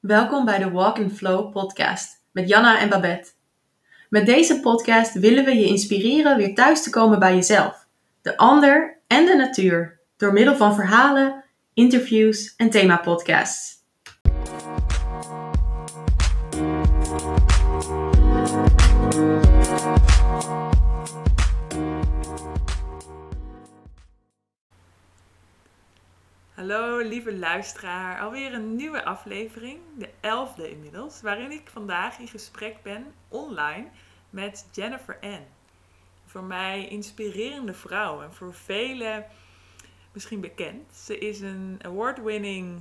Welkom bij de Walk in Flow podcast met Janna en Babette. Met deze podcast willen we je inspireren weer thuis te komen bij jezelf, de ander en de natuur door middel van verhalen, interviews en themapodcasts. Hallo lieve luisteraar, alweer een nieuwe aflevering, de elfde inmiddels, waarin ik vandaag in gesprek ben online met Jennifer Ann. Voor mij inspirerende vrouw en voor velen misschien bekend. Ze is een award-winning um,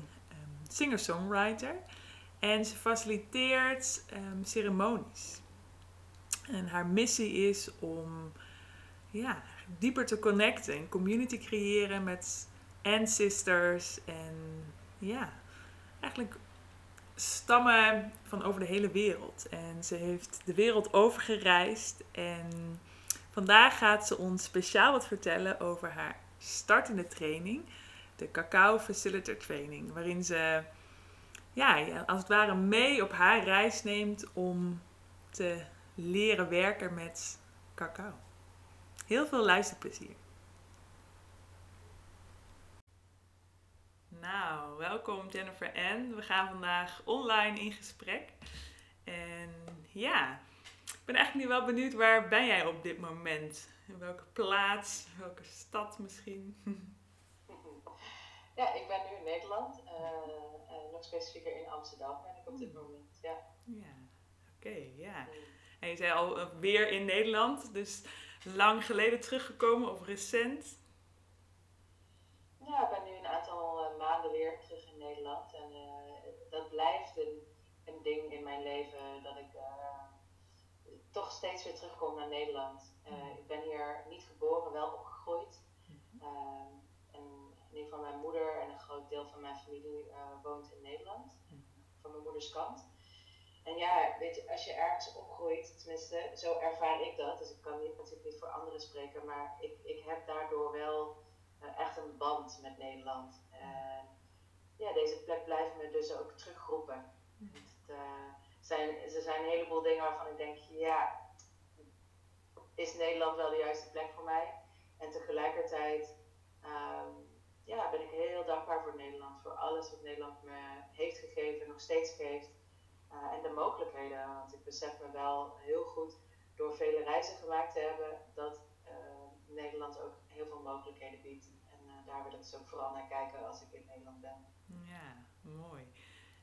singer-songwriter en ze faciliteert um, ceremonies. En haar missie is om ja, dieper te connecten en community creëren met ancestors en ja, eigenlijk stammen van over de hele wereld. En ze heeft de wereld overgereisd en vandaag gaat ze ons speciaal wat vertellen over haar startende training, de Cacao Facilitator Training, waarin ze ja, als het ware mee op haar reis neemt om te leren werken met cacao. Heel veel luisterplezier. Nou, welkom Jennifer Ann. We gaan vandaag online in gesprek. En ja, ik ben eigenlijk nu wel benieuwd, waar ben jij op dit moment? In welke plaats, welke stad misschien? Ja, ik ben nu in Nederland. Uh, nog specifieker in Amsterdam ben ik op dit moment. Ja, ja. oké, ja. En je zei al eh, weer in Nederland, dus lang geleden teruggekomen of recent? Ja, ik ben nu maanden weer terug in Nederland. En uh, dat blijft een, een, ding in mijn leven dat ik uh, toch steeds weer terugkom naar Nederland. Mm. ik ben hier niet geboren, wel opgegroeid. Mm -hmm. en in ieder geval mijn moeder en een groot deel van mijn familie woont in Nederland. Mm Van mijn moeders kant. En ja, weet je, als je ergens opgroeit, tenminste, zo ervaar ik dat. Dus ik kan niet, natuurlijk niet voor anderen spreken, maar ik, ik heb daardoor wel echt een band met Nederland. En ja, deze plek blijft me dus ook terugroepen. Het, uh, zijn, er zijn een heleboel dingen waarvan ik denk, ja, is Nederland wel de juiste plek voor mij? En tegelijkertijd um, ja, ben ik heel dankbaar voor Nederland, voor alles wat Nederland me heeft gegeven, nog steeds geeft. Uh, en de mogelijkheden, want ik besef me wel heel goed door vele reizen gemaakt te hebben dat Nederland ook heel veel mogelijkheden biedt. En uh, daar wil ik ook vooral naar kijken als ik in Nederland ben. Ja, mooi.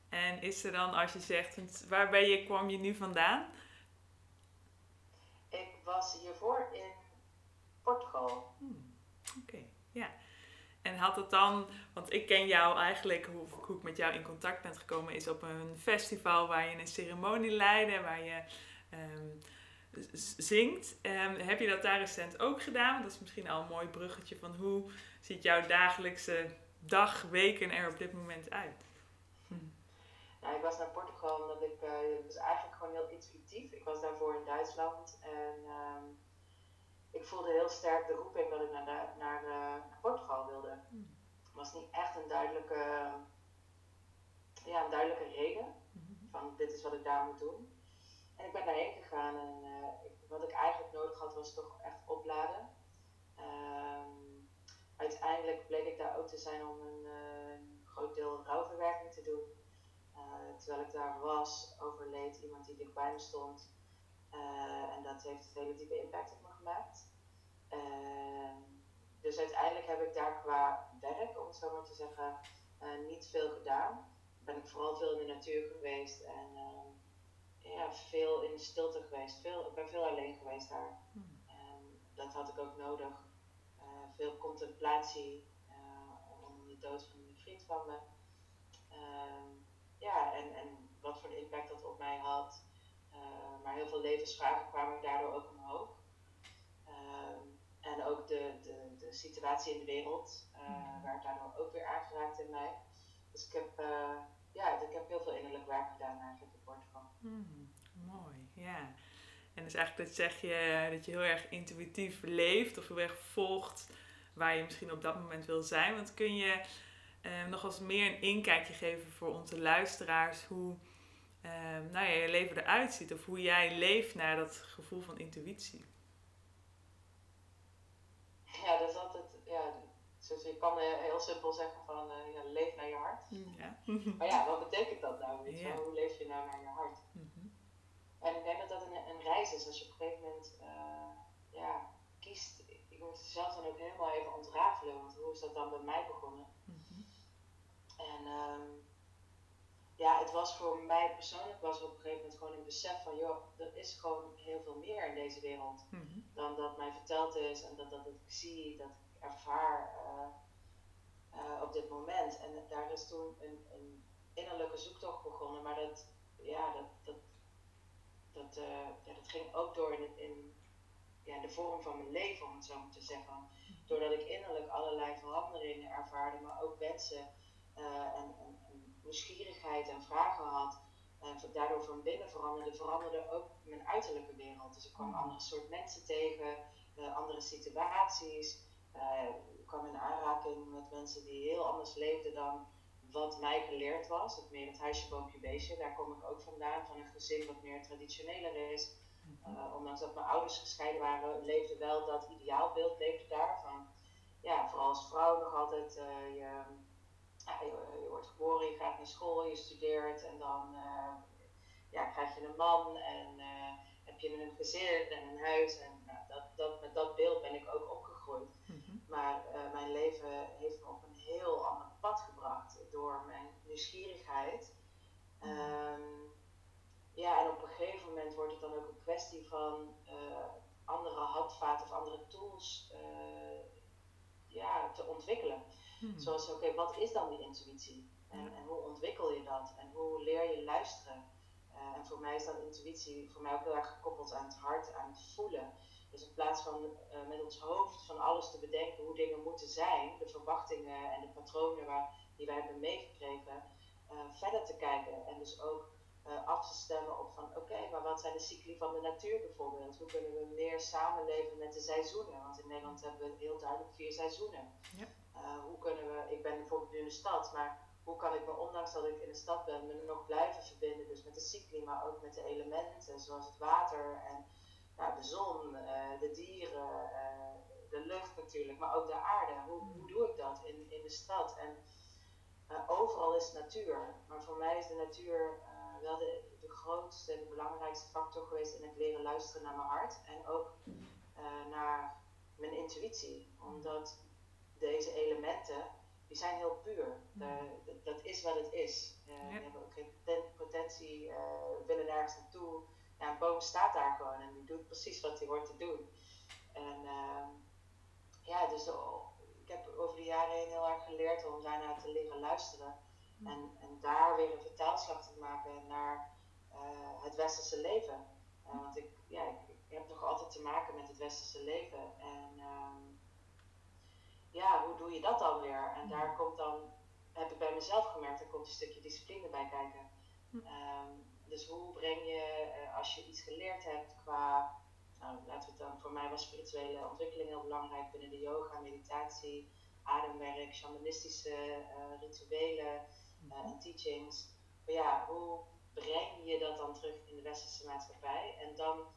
En is er dan, als je zegt, waar ben je, kwam je nu vandaan? Ik was hiervoor in Portugal. Hmm, Oké, ja. En had het dan, want ik ken jou eigenlijk, hoe, hoe, ik met jou in contact ben gekomen, is op een festival waar je een ceremonie leidde, waar je um, zingt. Um, heb je dat daar recent ook gedaan? Dat is misschien al een mooi bruggetje van hoe ziet jouw dagelijkse dag, weken er op dit moment uit? Hm. Nou, ik was naar Portugal omdat ik, uh, het was eigenlijk gewoon heel intuïtief. Ik was daarvoor in Duitsland en um, ik voelde heel sterk de roeping dat ik naar, de, naar, uh, naar Portugal wilde. Hmm. Het was niet echt een duidelijke, ja, een duidelijke reden hmm. van dit is wat ik daar moet doen. En ik ben daarheen gegaan en ik, wat ik eigenlijk nodig had was toch echt opladen. Um, uiteindelijk bleek ik daar ook te zijn om een uh, groot deel rouwverwerking te doen. Uh, terwijl ik daar was, overleed iemand die dichtbij me stond. en dat heeft een hele diepe impact op me gemaakt. Ehm, dus uiteindelijk heb ik daar qua werk, om het zo maar te zeggen, niet veel gedaan. Ben ik vooral veel in de natuur geweest en ehm, ja, veel in de stilte geweest. Veel, ik ben veel alleen geweest daar. Hmm. En dat had ik ook nodig. Uh, veel contemplatie uh, om de dood van een vriend van me. Uh, ja, en, en wat voor impact dat op mij had. Eh, maar heel veel levensvragen kwamen daardoor ook omhoog. Ehm, en ook de, de, de situatie in de wereld hmm. werd daardoor ook weer aangeraakt in mij. Dus ik heb, ja, ik heb heel veel innerlijk werk gedaan eigenlijk in Portugal. Hmm, mooi, ja. En dus eigenlijk dat zeg je dat je heel erg intuïtief leeft of heel erg volgt waar je misschien op dat moment wil zijn. Want kun je uh, nog eens meer een inkijkje geven voor onze luisteraars hoe nou ja, je leven eruit ziet of hoe jij leeft naar dat gevoel van intuïtie? Ja, dat is altijd, ja, dus je kan heel simpel zeggen van uh, ja, leef naar je hart. Ja. maar ja, wat betekent dat nou? Weet je? Hoe leef je nou naar je hart? Mhm. En ik denk dat dat een, een reis is als je op een gegeven moment uh, ja, kiest. Ik moet zelf dan ook helemaal even ontrafelen, want hoe is dat dan bij mij begonnen? Mhm. En um, ja, het was voor mij persoonlijk was op een gegeven moment gewoon een besef van, joh, er is gewoon heel veel meer in deze wereld mhm. dan dat mij verteld is en dat, dat ik zie, dat ik ervaar uh, uh, op dit moment. En daar is toen een, een, innerlijke zoektocht begonnen, maar dat, ja, dat, dat, dat, uh, ja, dat ging ook door in, in ja, de vorm van mijn leven, om het zo maar te zeggen. Doordat ik innerlijk allerlei veranderingen ervaarde, maar ook wensen en, en nieuwsgierigheid en vragen had. En daardoor van binnen veranderde, veranderde ook mijn uiterlijke wereld. Dus ik kwam mm. andere soort mensen tegen, uh, andere situaties. Ik kwam in aanraking met mensen die heel anders leefden dan wat mij geleerd was. Het meer het huisje, boompje, beestje. Daar kom ik ook vandaan, van een gezin wat meer traditioneler is. Uh, ondanks dat mijn ouders gescheiden waren, leefde wel dat ideaalbeeld leefde daar. Van, ja, vooral als vrouw nog altijd je je, wordt geboren, je gaat naar school, je studeert en dan uh, ja, krijg je een man en heb je een gezin en een huis. En nou, dat, dat, met dat beeld ben ik ook opgegroeid. Maar uh, mijn leven heeft me op een heel ander pad gebracht door mijn nieuwsgierigheid. Um, ja, en op een gegeven moment wordt het dan ook een kwestie van andere handvaten of andere tools ja, te ontwikkelen. Hmm. Zoals, oké, wat is dan die intuïtie? En, en, hoe ontwikkel je dat? En hoe leer je luisteren? En voor mij is dan intuïtie voor mij ook heel erg gekoppeld aan het hart, aan het voelen. Dus in plaats van uh, met ons hoofd van alles te bedenken hoe dingen moeten zijn, de verwachtingen en de patronen waar, die wij hebben meegekregen, uh, verder te kijken. En dus ook af te stemmen op van oké, maar wat zijn de cycli van de natuur bijvoorbeeld? Hoe kunnen we meer samenleven met de seizoenen? Want in Nederland hebben we heel duidelijk vier seizoenen. Ja. Eh, hoe kunnen we, ik ben bijvoorbeeld nu in de stad, maar hoe kan ik me, ondanks dat ik in de stad ben, me nog blijven verbinden, dus met de cycli, maar ook met de elementen, zoals het water en nou, de zon, uh, de dieren, uh, de lucht natuurlijk, maar ook de aarde. Hoe, hoe doe ik dat in, in de stad? En overal is natuur, maar voor mij is de natuur wel de, de grootste en de belangrijkste factor geweest in het leren luisteren naar mijn hart en ook naar mijn intuïtie. Omdat deze elementen, die zijn heel puur. dat is wat het is. Uh, ja. Die hebben ook geen potentie, uh, willen nergens naartoe. Ja, een boom staat daar gewoon en die doet precies wat hij hoort te doen. En uh, ja, dus ik heb over de jaren heen heel erg geleerd om daarna te leren luisteren. En, en daar weer een vertaalslag te maken naar uh, het westerse leven. want ik, ja, ik, ik, heb nog altijd te maken met het westerse leven. En ehm, ja, hoe doe je dat dan weer? En daar komt dan, heb ik bij mezelf gemerkt, er komt een stukje discipline bij kijken. Hm. Ehm, dus hoe breng je, uh, als je iets geleerd hebt qua, nou, laten we het dan, voor mij was spirituele ontwikkeling heel belangrijk binnen de yoga, meditatie, ademwerk, shamanistische uh, rituelen uh, en teachings. Maar ja, hoe breng je dat dan terug in de westerse maatschappij? En dan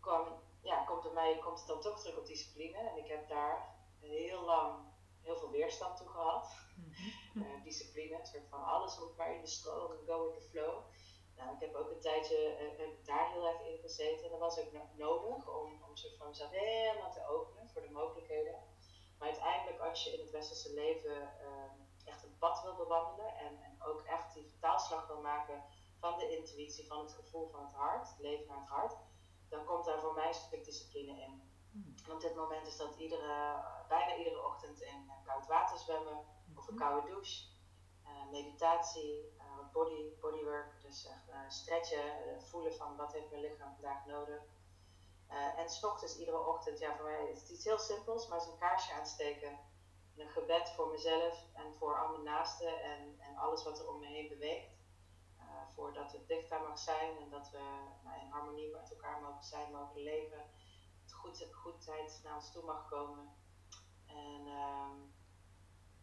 kwam, ja, komt, er mij, komt het dan toch terug op discipline. En ik heb daar heel lang heel veel weerstand toe gehad. Mhm. uh, discipline, een soort van alles moet maar in de stroom, go with the flow. Nou, ik heb ook een tijdje uh, daar heel erg in gezeten. En dat was ook nodig om, om soort van mezelf helemaal te openen voor de mogelijkheden. Maar uiteindelijk, als je in het westerse leven uh, echt een pad wil bewandelen en, en ook echt die vertaalslag wil maken van de intuïtie, van het gevoel van het hart, het leven naar het hart, dan komt daar voor mij een stuk discipline in. En op dit moment is dat iedere, bijna iedere ochtend in koud water zwemmen of een koude douche. Uh, meditatie, uh, body, bodywork, dus echt uh, stretchen, voelen van wat heeft mijn lichaam vandaag nodig. en s ochtends iedere ochtend, ja voor mij is het iets heel simpels, maar een kaarsje aansteken. Een gebed voor mezelf en voor al mijn naasten en, en alles wat er om me heen beweegt. voordat het dichtbaar mag zijn en dat we nou, in harmonie met elkaar mogen zijn, mogen leven goed, goedheid naar ons toe mag komen. En um,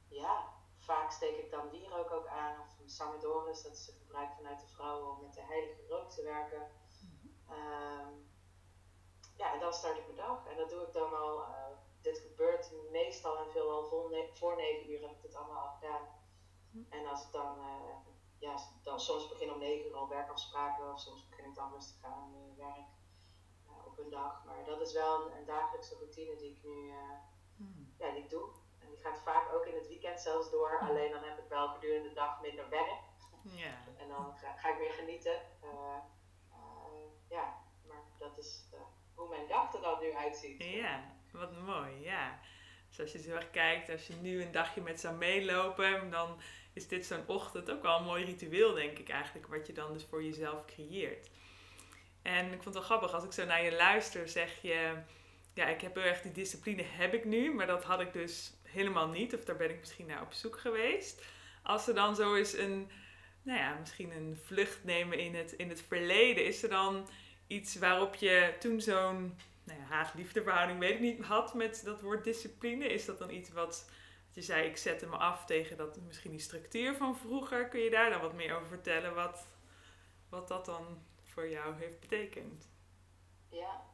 ja, vaak steek ik dan wierook ook aan, of Samidoris, dat is gebruikt vanuit de vrouwen om met de heilige rook te werken. Ehm, ja, en dan start ik mijn dag. En dat doe ik dan al. Uh, dit gebeurt meestal en veelal voor, negen uur heb ik dit allemaal al gedaan. En als ik dan, uh, ja, dan soms begin om negen uur al werkafspraken, of soms begin ik dan rustig aan uh, werk op een dag. Maar dat is wel een, een dagelijkse routine die ik nu hmm. ja, die ik doe. En die gaat vaak ook in het weekend zelfs door. Alleen dan heb ik wel gedurende de dag minder werk. Ja. En dan ga, ga, ik weer genieten. ja, maar dat is hoe mijn dag er dan nu uitziet. Ja, wat mooi, ja. Dus als je zo erg kijkt, als je nu een dagje met zou meelopen, dan is dit zo'n ochtend ook wel een mooi ritueel, denk ik eigenlijk, wat je dan dus voor jezelf creëert. En ik vond het wel grappig, als ik zo naar je luister, zeg je, ja, ik heb heel erg die discipline, heb ik nu, maar dat had ik dus helemaal niet, of daar ben ik misschien naar op zoek geweest. Als er dan zo is een, nou ja, misschien een vlucht nemen in het, in het verleden, is er dan iets waarop je toen zo'n nou ja, haat-liefdeverhouding, weet ik niet, had met dat woord discipline? Is dat dan iets wat, je zei, ik zette me af tegen dat, misschien die structuur van vroeger? Kun je daar dan wat meer over vertellen? Wat, wat dat dan voor jou heeft betekend? Ja.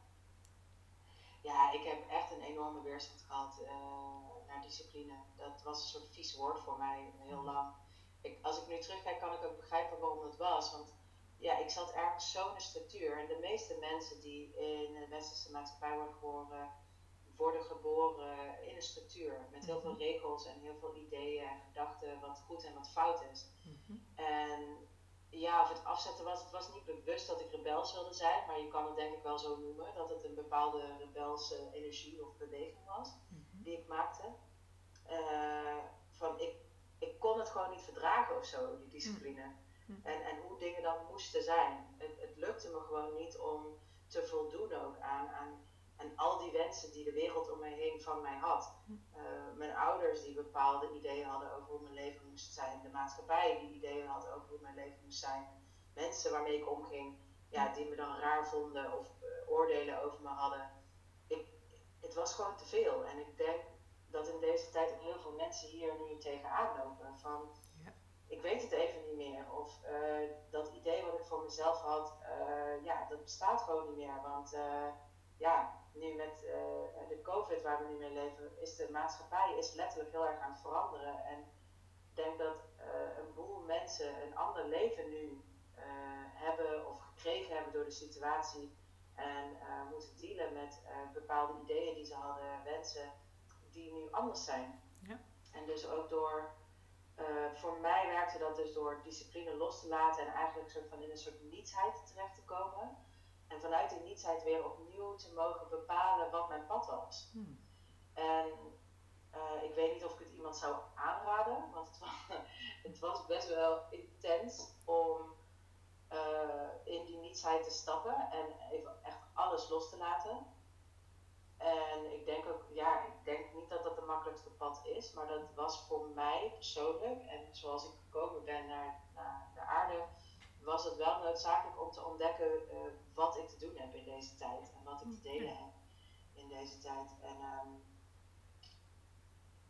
Ja, ik heb echt een enorme weerstand gehad uh, naar discipline. Dat was een soort vies woord voor mij heel mhm. lang. Ik, als ik nu terugkijk, kan ik ook begrijpen waarom dat was. Want ja, ik zat ergens zo in een structuur. En de meeste mensen die in de westerse maatschappij worden geboren, worden geboren in een structuur. Met heel veel mhm. regels en heel veel ideeën en gedachten wat goed en wat fout is. Mhm. En ja, of het afzetten was, het was niet bewust dat ik rebels wilde zijn, maar je kan het denk ik wel zo noemen, dat het een bepaalde rebelse energie of beweging was die ik maakte. Uh, van ik, ik kon het gewoon niet verdragen of zo, die discipline. Hm. En, en hoe dingen dan moesten zijn. Het, het lukte me gewoon niet om te voldoen ook aan, aan, aan al die wensen die de wereld om mij heen van mij had. Hm. Eh, mijn ouders die bepaalde ideeën hadden over hoe mijn leven moest zijn. De maatschappij die ideeën had over hoe mijn leven moest zijn. Mensen waarmee ik omging, ja, hm. die me dan raar vonden of uh, oordelen over me hadden. Ik, het was gewoon te veel. En ik denk dat in deze tijd ook heel veel mensen hier nu tegenaan lopen. Van, ik weet het even niet meer. Of uh, dat idee wat ik voor mezelf had, uh, ja, dat bestaat gewoon niet meer. Want uh, ja, nu met de COVID waar we nu mee leven, is de maatschappij is letterlijk heel erg aan het veranderen. En ik denk dat een boel mensen een ander leven nu hebben of gekregen hebben door de situatie. En moeten dealen met bepaalde ideeën die ze hadden, wensen, die nu anders zijn. Ja. En dus ook door uh, voor mij werkte dat dus door discipline los te laten en eigenlijk soort van in een soort nietsheid terecht te komen. En vanuit die nietsheid weer opnieuw te mogen bepalen wat mijn pad was. Hmm. En uh, ik weet niet of ik het iemand zou aanraden, want het was, het was best wel intens om uh, in die nietsheid te stappen en even echt alles los te laten. En ik denk ook, ja, ik denk niet dat dat de makkelijkste pad is, maar dat was voor mij persoonlijk en zoals ik gekomen ben naar, naar de aarde, was het wel noodzakelijk om te ontdekken uh, wat ik te doen heb in deze tijd en wat ik te delen heb in deze tijd. En um,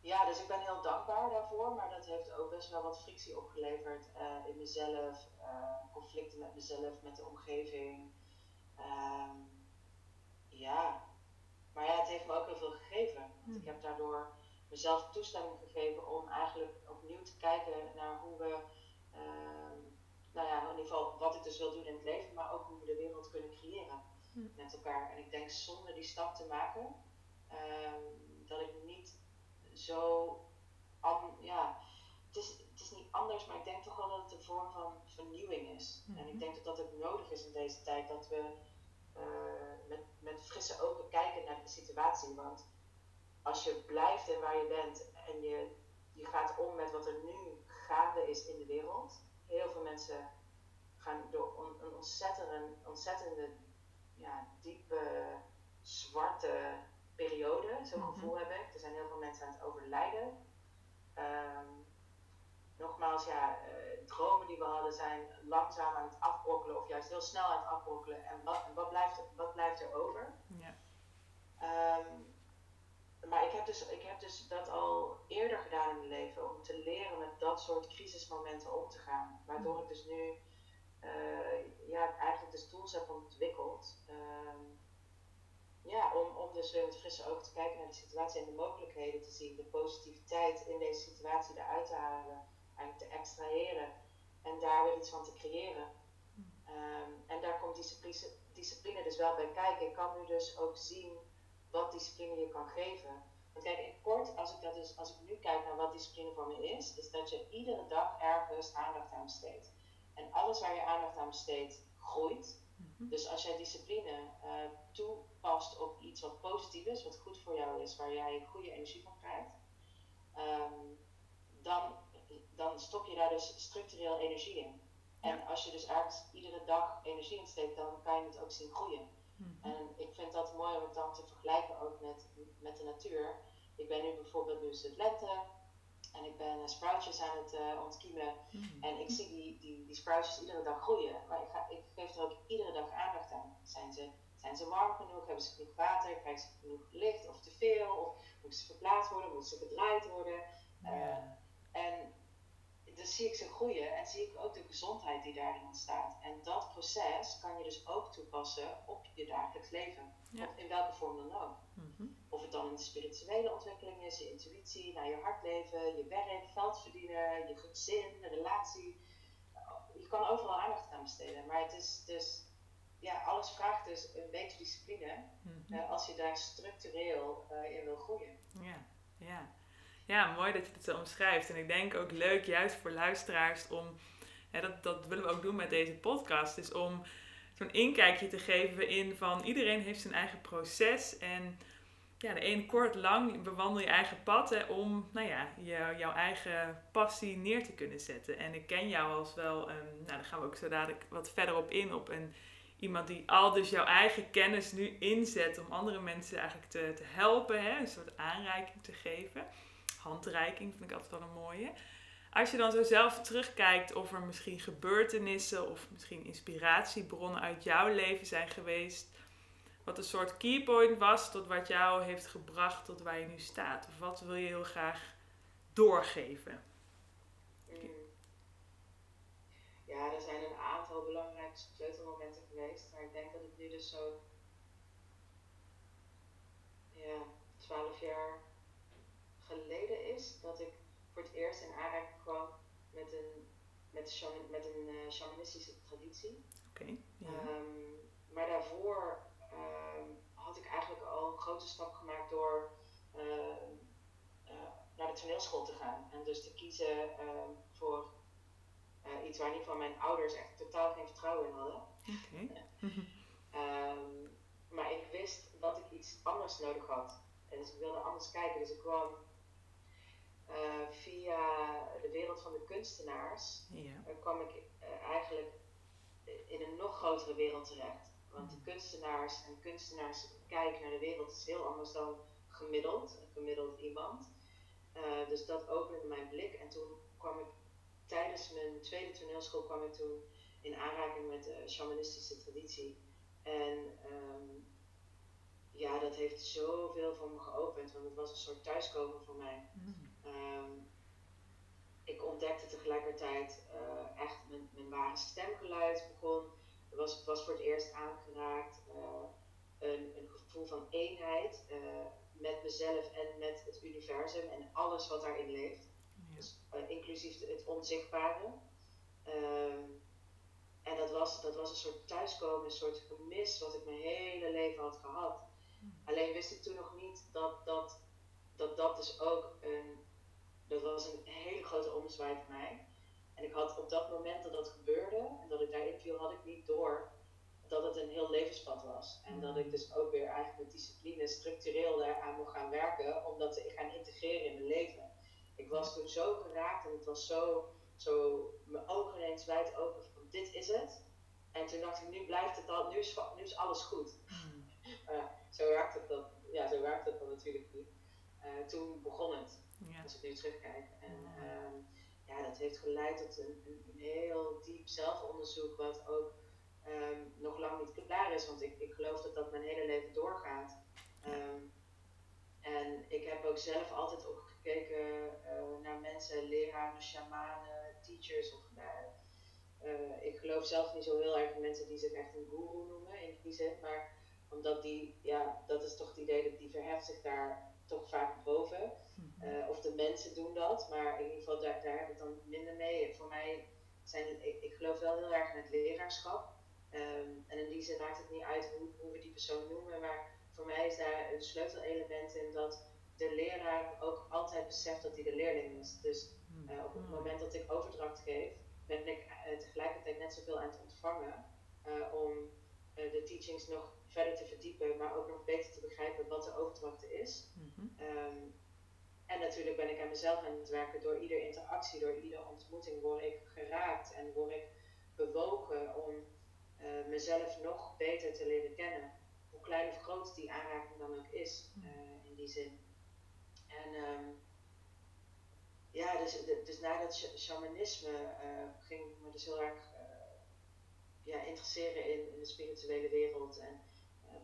ja, dus ik ben heel dankbaar daarvoor, maar dat heeft ook best wel wat frictie opgeleverd uh, in mezelf, uh, conflicten met mezelf, met de omgeving. Um, ja, maar ja, het heeft me ook heel veel gegeven. Want ik hmm. heb daardoor mezelf toestemming gegeven om eigenlijk opnieuw te kijken naar hoe we, uh, nou ja, in ieder geval wat ik dus wil doen in het leven, maar ook hoe we de wereld kunnen creëren hmm. met elkaar. En ik denk zonder die stap te maken, uh, dat ik niet zo, ja, het is, het is niet anders, maar ik denk toch wel dat het een vorm van vernieuwing is. En ik hmm. denk dat dat ook nodig is in deze tijd, dat we uh, met, met frisse ogen kijken naar de situatie. Want als je blijft en waar je bent en je, je gaat om met wat er nu gaande is in de wereld. Heel veel mensen gaan door een ontzettende, ontzettende ja, diepe, zwarte periode. Zo'n mhm. gevoel heb ik. Er zijn heel veel mensen aan het overlijden. Um, nogmaals, ja, uh, dromen die we hadden zijn langzaam aan het afbrokkelen of juist heel snel aan het afbrokkelen. En wat, wat, blijft, wat blijft er over? Ja. Um, maar ik heb, dus, ik heb dus dat al eerder gedaan in mijn leven om te leren met dat soort crisismomenten om te gaan. Waardoor ik dus nu uh, ja, eigenlijk de tools heb ontwikkeld. Ehm, ja, om, om dus weer met frisse ogen te kijken naar de situatie en de mogelijkheden te zien. De positiviteit in deze situatie eruit te halen. Eigenlijk te extraheren. En daar weer iets van te creëren. Ehm, en daar komt discipline, discipline dus wel bij kijken. Ik kan nu dus ook zien wat discipline je kan geven. Want kijk, in kort, als ik, dat dus, als ik nu kijk naar wat discipline voor me is, is dat je iedere dag ergens aandacht aan besteedt. En alles waar je aandacht aan besteedt, groeit. Mhm. Dus als jij discipline uh, toepast op iets wat positief is, wat goed voor jou is, waar jij goede energie van krijgt, ehm, dan, dan stop je daar dus structureel energie in. En als je dus ergens iedere dag energie in steekt, dan kan je het ook zien groeien. Mhm. En ik vind dat mooi om het dan te vergelijken ook met, met de natuur. Ik ben nu bijvoorbeeld, nu lente, en ik ben uh, sproutjes aan het uh, ontkiemen. Mhm. En ik zie die, die, die sproutjes iedere dag groeien. Maar ik, ga, ik geef er ook iedere dag aandacht aan. Zijn ze, zijn ze warm genoeg? Hebben ze genoeg water? Krijgen ze genoeg licht of te veel? Of moeten ze verplaatst worden? Moeten ze gedraaid worden? Uh, en dan zie ik ze groeien en zie ik ook de gezondheid die daarin ontstaat. En dat proces kan je dus ook toepassen op je dagelijks leven. in welke vorm dan ook. Mhm. Of het dan een spirituele ontwikkeling is, je intuïtie, naar je hartleven, je werk, geld verdienen, je gezin, de relatie. Je kan overal aandacht aan besteden. Maar het is dus, ja, alles vraagt dus een beetje discipline mhm. uh, als je daar structureel uh, in wil groeien. Ja, ja. Ja, mooi dat je het zo omschrijft. En ik denk ook leuk, juist voor luisteraars, om, hè, dat, dat willen we ook doen met deze podcast, is om zo'n inkijkje te geven in van iedereen heeft zijn eigen proces. En ja, de een kort, lang bewandel je eigen pad hè, om nou ja, jouw eigen passie neer te kunnen zetten. En ik ken jou als wel, um, nou daar gaan we ook zo dadelijk wat verder op in, op een, iemand die al dus jouw eigen kennis nu inzet om andere mensen eigenlijk te, te helpen, hè, een soort aanreiking te geven handreiking vind ik altijd wel een mooie. Als je dan zo zelf terugkijkt of er misschien gebeurtenissen of misschien inspiratiebronnen uit jouw leven zijn geweest. Wat een soort keypoint was tot wat jou heeft gebracht tot waar je nu staat. Of wat wil je heel graag doorgeven? Mm. Ja, er zijn een aantal belangrijke sleutelmomenten geweest. Maar ik denk dat het nu dus zo ja, 12 jaar geleden is dat ik voor het eerst in aanraking kwam met een, met, met een uh, shamanistische traditie. Oké. ja. um, maar daarvoor um, had ik eigenlijk al een grote stap gemaakt door uh, uh, naar de toneelschool te gaan. En dus te kiezen voor iets waar in ieder geval mijn ouders echt totaal geen vertrouwen in hadden. Okay. maar ik wist dat ik iets anders nodig had. En dus ik wilde anders kijken. Dus ik kwam uh, via de wereld van de kunstenaars ja. uh, kwam ik uh, eigenlijk in een nog grotere wereld terecht. Want de kunstenaars en kunstenaars kijken naar de wereld is heel anders dan gemiddeld, een gemiddeld iemand. dus dat opende mijn blik en toen kwam ik tijdens mijn tweede toneelschool kwam ik toen in aanraking met de shamanistische traditie. En um, ja, dat heeft zoveel voor me geopend, want het was een soort thuiskomen voor mij. Mm. Ehm, ik ontdekte tegelijkertijd uh, echt mijn, mijn ware stemgeluid begon. Het was, was voor het eerst aangeraakt. Uh, een, een, gevoel van eenheid uh, met mezelf en met het universum en alles wat daarin leeft. Dus, inclusief het onzichtbare. Ehm, en dat was, dat was een soort thuiskomen, een soort gemis wat ik mijn hele leven had gehad. Hmm. Alleen wist ik toen nog niet dat dat, dat, dat dus ook een dat was een hele grote ommezwaai voor mij. En ik had op dat moment dat dat gebeurde en dat ik daarin viel, had ik niet door dat het een heel levenspad was. En dat ik dus ook weer eigenlijk met discipline structureel daaraan mocht gaan werken om dat te gaan integreren in mijn leven. Ik was toen zo geraakt en het was zo, zo mijn ogen ineens wijd open van dit is het. En toen dacht ik, nu blijft het al, nu is, nu is alles goed. Mm. zo werkt het dan, ja, zo werkt het dan natuurlijk niet. Uh, toen begon het. Ja. Als ik nu terugkijk. En. Um, ja, dat heeft geleid tot een, heel diep zelfonderzoek, wat ook um, nog lang niet klaar is, want ik, ik geloof dat dat mijn hele leven doorgaat. Um, en ik heb ook zelf altijd ook gekeken naar mensen, leraren, shamanen, teachers. Of, ik geloof zelf niet zo heel erg in mensen die zich echt een guru noemen in die zin, maar omdat die, ja, dat is toch het idee dat die verheft zich daar toch vaak boven. Uh, of de mensen doen dat, maar in ieder geval daar, daar heb ik dan minder mee. Voor mij zijn, ik, ik geloof wel heel erg in het leraarschap. Um, en in die zin maakt het niet uit hoe, hoe we die persoon noemen, maar voor mij is daar een sleutelelement in dat de leraar ook altijd beseft dat hij de leerling is. Dus uh, op het hmm. moment dat ik overdracht geef, ben ik uh, tegelijkertijd net zoveel aan het ontvangen om de teachings nog verder te verdiepen, maar ook nog beter te begrijpen wat de overdracht is. Mhm. Ehm, en natuurlijk ben ik aan mezelf aan het werken. Door iedere interactie, door iedere ontmoeting word ik geraakt en word ik bewogen om uh, mezelf nog beter te leren kennen. Hoe klein of groot die aanraking dan ook is, uh, in die zin. En um, ja, dus, dus na dat shamanisme uh, ging ik me dus heel erg ja, interesseren in, in de spirituele wereld. En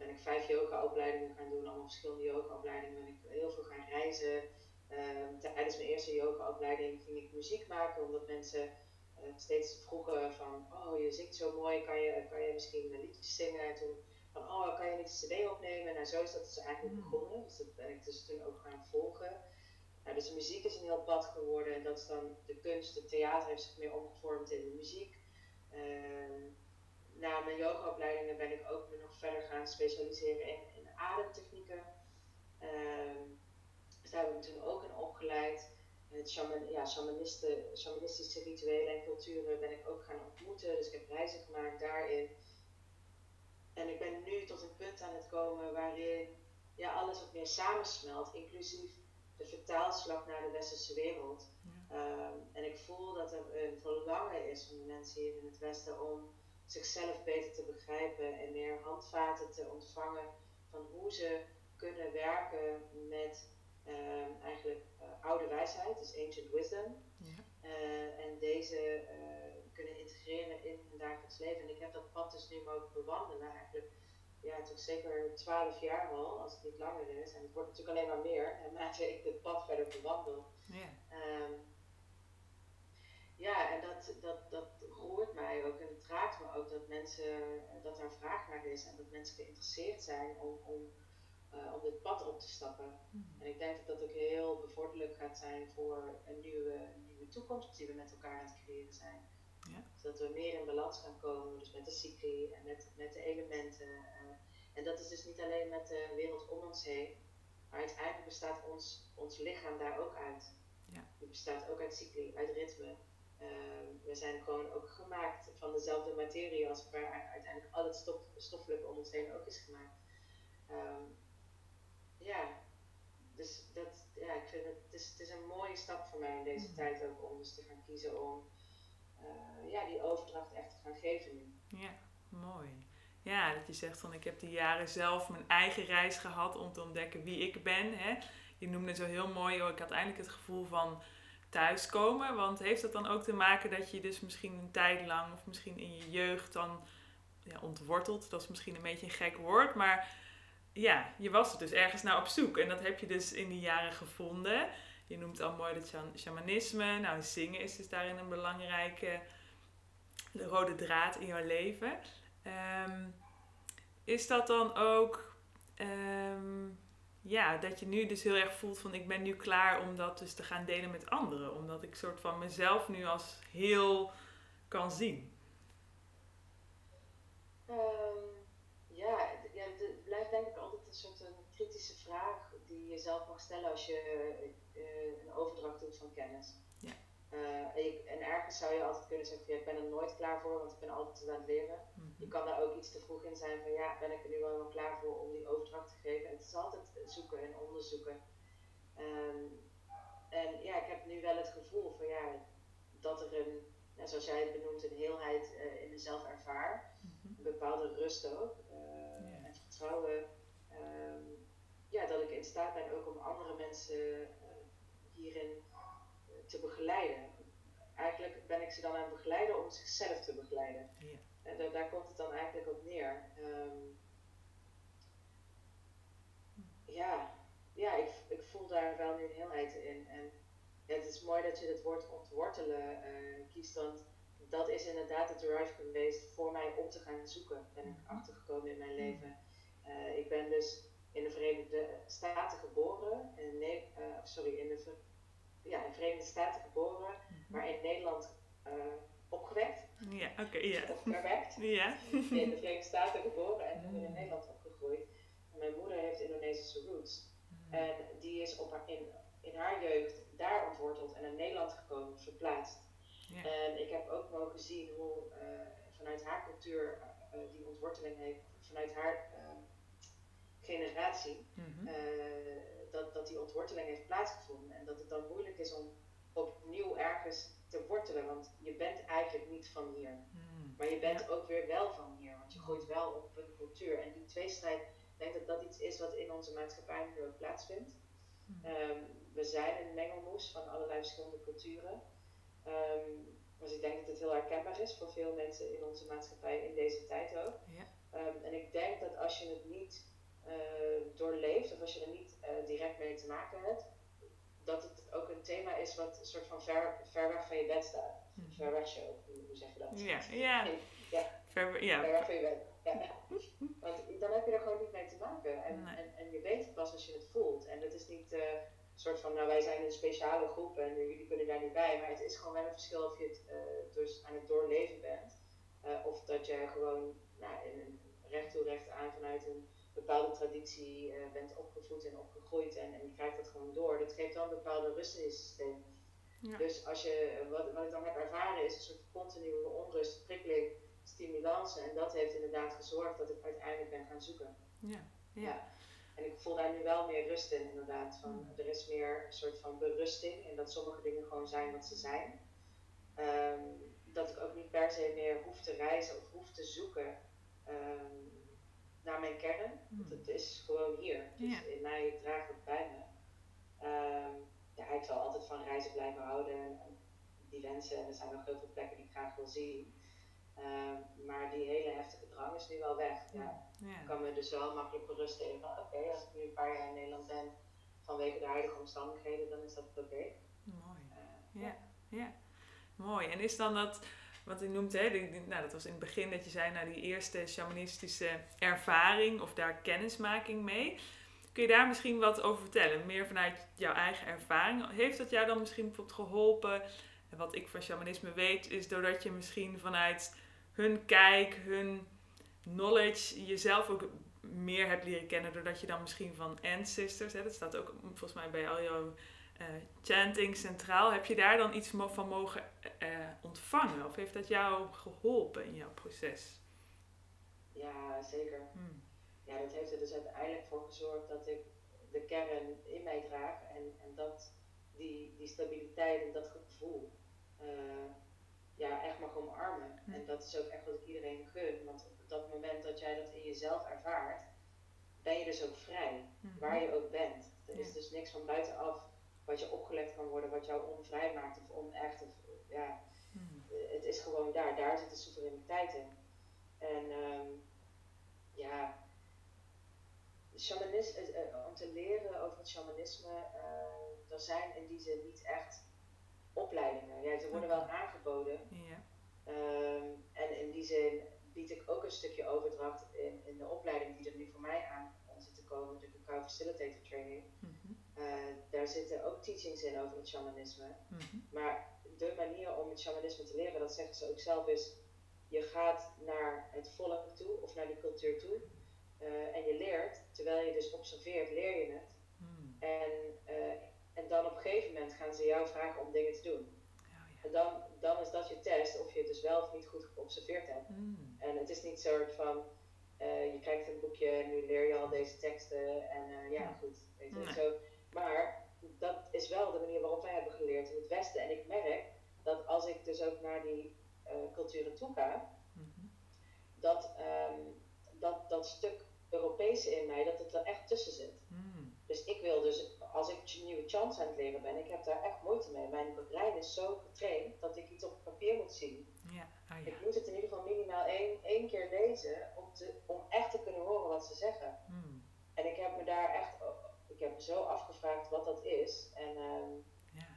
ben ik vijf yoga-opleidingen gaan doen, allemaal verschillende yoga-opleidingen. Ben ik heel veel gaan reizen. Ehm, tijdens mijn eerste yoga-opleiding ging ik muziek maken, omdat mensen uh, steeds vroegen van, oh je zingt zo mooi, kan je, kan je misschien liedjes zingen? En toen van, oh kan je niet een cd opnemen? Nou zo is dat dus eigenlijk mm. begonnen, dus dat ben ik dus toen ook gaan volgen. Nou, dus de muziek is een heel pad geworden en dat is dan de kunst, het theater heeft zich meer omgevormd in de muziek. Uh, na mijn yogaopleidingen ben ik ook nog verder gaan specialiseren in, in ademtechnieken. Uh, daar heb ik toen ook in opgeleid. Het shaman, ja, shamanistische rituelen en culturen ben ik ook gaan ontmoeten. Dus ik heb reizen gemaakt daarin. En ik ben nu tot een punt aan het komen waarin ja, alles wat meer samensmelt, inclusief de vertaalslag naar de westerse wereld. Ehm, en ik voel dat er een verlangen is van de mensen hier in het Westen om zichzelf beter te begrijpen en meer handvaten te ontvangen van hoe ze kunnen werken met Ehm, eigenlijk uh, oude wijsheid, dus ancient wisdom. Ja. Uh, en deze eh, kunnen integreren in hun dagelijks leven. En ik heb dat pad dus nu mogen bewandelen eigenlijk ja, toch zeker twaalf jaar al, als het niet langer is. En het wordt natuurlijk alleen maar meer naarmate ik dit pad verder bewandel. Ja, um, ja en dat, dat, dat roert mij ook en het raakt me ook dat mensen, dat er vraag naar is en dat mensen geïnteresseerd zijn om, om uh, om dit pad op te stappen. Mhm. En ik denk dat dat ook heel bevorderlijk gaat zijn voor een nieuwe, nieuwe toekomst die we met elkaar aan het creëren zijn. Ja. Zodat we meer in balans gaan komen, dus met de cycli en met, met de elementen. Uh, en dat is dus niet alleen met de wereld om ons heen, maar uiteindelijk bestaat ons, ons lichaam daar ook uit. Ja. Het bestaat ook uit cycli, uit ritme. Uh, we zijn gewoon ook gemaakt van dezelfde materie als waar uiteindelijk al het stof, stoffelijke om ons heen ook is gemaakt. Um, ja, dus dat, ja, ik vind het, het, is, het is een mooie stap voor mij in deze mm. tijd ook om dus te gaan kiezen om uh, ja, die overdracht echt te gaan geven nu. Ja, mooi. Ja, dat je zegt van ik heb die jaren zelf mijn eigen reis gehad om te ontdekken wie ik ben. Hè. Je noemde het zo heel mooi, oh, ik had eindelijk het gevoel van thuiskomen. Want heeft dat dan ook te maken dat je dus misschien een tijd lang of misschien in je jeugd dan ja, ontwortelt? Dat is misschien een beetje een gek woord, maar ja, je was er dus ergens naar op zoek. En dat heb je dus in die jaren gevonden. Je noemt al mooi het shamanisme. Nou, zingen is dus daarin een belangrijke de rode draad in jouw leven. Ehm, is dat dan ook ehm, ja, dat je nu dus heel erg voelt van ik ben nu klaar om dat dus te gaan delen met anderen. Omdat ik soort van mezelf nu als heel kan zien. Um, ja, ja, het blijft denk ik een soort een kritische vraag die je zelf mag stellen als je uh, een overdracht doet van kennis. Ja. Uh, en, ergens zou je altijd kunnen zeggen, ja, ik ben er nooit klaar voor, want ik ben altijd aan het leren. Je kan daar ook iets te vroeg in zijn van, ja, ben ik er nu wel klaar voor om die overdracht te geven. En het is altijd zoeken en onderzoeken. Um, en ja, ik heb nu wel het gevoel van, ja, dat er een, ja, zoals jij het benoemt, een heelheid uh, in mezelf ervaar. -hmm. Een bepaalde rust ook. Yeah. En vertrouwen Ehm, ja, dat ik in staat ben ook om andere mensen eh, hierin eh, te begeleiden. Eigenlijk ben ik ze dan aan het begeleiden om zichzelf te begeleiden. Ja. En daar, daar komt het dan eigenlijk op neer. Um, ja, ja, ik, ik voel daar wel nu een heelheid in. En ja, het is mooi dat je het woord ontwortelen uh, kiest, want dat is inderdaad het drive geweest voor mij om te gaan zoeken, ben ik mhm. achtergekomen in mijn leven. Uh, ik ben dus in de Verenigde Staten geboren, in, ne uh, sorry, in de, ja, in de Verenigde Staten geboren, mhm. maar in Nederland opgewekt. Ja, oké, okay, ja. Of verwekt. Ja. in de Verenigde Staten geboren en mm. in Nederland opgegroeid. En mijn moeder heeft Indonesische roots. Mm. En die is op haar, in, in haar jeugd daar ontworteld en naar Nederland gekomen, verplaatst. Ja. En ik heb ook mogen zien hoe uh, vanuit haar cultuur uh, die ontworteling heeft, vanuit haar generatie, mm-hmm. dat, dat die ontworteling heeft plaatsgevonden. En dat het dan moeilijk is om opnieuw ergens te wortelen, want je bent eigenlijk niet van hier. Mm. Maar je bent ook weer wel van hier, want je gooit wel op een cultuur. En die tweestrijd, ik denk dat dat iets is wat in onze maatschappij nu ook plaatsvindt. Mm. Um, we zijn een mengelmoes van allerlei verschillende culturen. Um, dus ik denk dat het heel herkenbaar is voor veel mensen in onze maatschappij in deze tijd ook. Ja. Um, en ik denk dat als je het niet uh, doorleeft, of als je er niet uh, direct mee te maken hebt, dat het ook een thema is wat een soort van ver, ver weg van je bed staat. Mm. Ver weg show, hoe, zeg je dat? Ja, ja. ja. Ver, ja. ver weg van je bed. Ja. Want dan heb je er gewoon niet mee te maken. En, en, en je weet het pas als je het voelt. En het is niet uh, een soort van, nou wij zijn een speciale groep en jullie kunnen daar niet bij. Maar het is gewoon wel een verschil of je het uh, dus aan het doorleven bent. Uh, of dat je gewoon nou, in een recht toe recht aan vanuit een bepaalde traditie uh, bent opgevoed en opgegroeid en, en je krijgt dat gewoon door. Dat geeft dan een bepaalde rust in je systeem. Ja. Dus als je, wat, wat ik dan heb ervaren is een soort continue onrust, prikkeling, stimulans. En dat heeft inderdaad gezorgd dat ik uiteindelijk ben gaan zoeken. Ja. ja. En ik voel daar nu wel meer rust in, inderdaad. Van, Er is meer een soort van berusting in dat sommige dingen gewoon zijn wat ze zijn. Um, dat ik ook niet per se meer hoef te reizen of hoef te zoeken. Um, naar mijn kern. Want hmm. het is gewoon hier. Dus in mij draagt het bij me. Um, ja, ik zal altijd van reizen blijven houden. En die wensen, en er zijn nog heel veel plekken die ik graag wil zien. Um, maar die hele heftige drang is nu wel weg. Ja. Ik kan me dus wel makkelijk berusten in van oké, als ik nu een paar jaar in Nederland ben vanwege de huidige omstandigheden, dan is dat oké. Mooi. Uh, ja. ja, mooi. En is dan dat wat u noemt, hè, nou, dat was in het begin dat je zei, naar nou, die eerste shamanistische ervaring of daar kennismaking mee. Kun je daar misschien wat over vertellen? Meer vanuit jouw eigen ervaring. Heeft dat jou dan misschien bijvoorbeeld geholpen? En wat ik van shamanisme weet, is doordat je misschien vanuit hun kijk, hun knowledge, jezelf ook meer hebt leren kennen. Doordat je dan misschien van ancestors, hè, dat staat ook volgens mij bij al jouw uh, chanting centraal. Heb je daar dan iets van mogen uh, ontvangen? Of heeft dat jou geholpen in jouw proces? Ja, zeker. Hmm. Ja, dat heeft er dus uiteindelijk voor gezorgd dat ik de kern in mij draag en, en dat die, die stabiliteit en dat gevoel uh, ja, echt mag omarmen. Hmm. En dat is ook echt wat ik iedereen gun, want op dat moment dat jij dat in jezelf ervaart, ben je dus ook vrij, hmm. waar je ook bent. Er is dus niks van buitenaf wat je opgelegd kan worden, wat jou onvrij maakt of onecht. Of, ja, hmm. Het is gewoon daar, daar zit de soevereiniteit in. En um, ja, shamanisme, uh, om te leren over het shamanisme, uh, er zijn in die zin niet echt opleidingen. Ja, ze worden wel aangeboden. Um, en in die zin bied ik ook een stukje overdracht in, in de opleiding die er nu voor mij aan zit te komen, de Cacao Facilitator Training. Mm uh, daar zitten ook teachings in over het shamanisme. Mhm. Maar de manier om het shamanisme te leren, dat zeggen ze ook zelf, is je gaat naar het volk toe of naar die cultuur toe. Uh, en je leert, terwijl je dus observeert, leer je het. Mm. En, uh, en dan op een gegeven moment gaan ze jou vragen om dingen te doen. Oh, ja. En dan, dan is dat je test of je het dus wel of niet goed geobserveerd hebt. Mm. En het is niet zo van, je krijgt een boekje en nu leer je al deze teksten en ja, goed. Weet je, nee. zo maar dat is wel de manier waarop wij hebben geleerd in het Westen. En ik merk dat als ik dus ook naar die uh, culturen toe ga, mhm. dat, um, dat dat stuk Europese in mij, dat het er echt tussen zit. Mm. Dus ik wil dus, als ik nieuwe chants aan het leren ben, ik heb daar echt moeite mee. Mijn brein is zo getraind dat ik iets op papier moet zien. Ja. Oh, ja. Ik moet het in ieder geval minimaal één, één keer lezen om, te, om echt te kunnen horen wat ze zeggen. Mm. En ik heb me daar echt heb me zo afgevraagd wat dat is. En ehm, ja.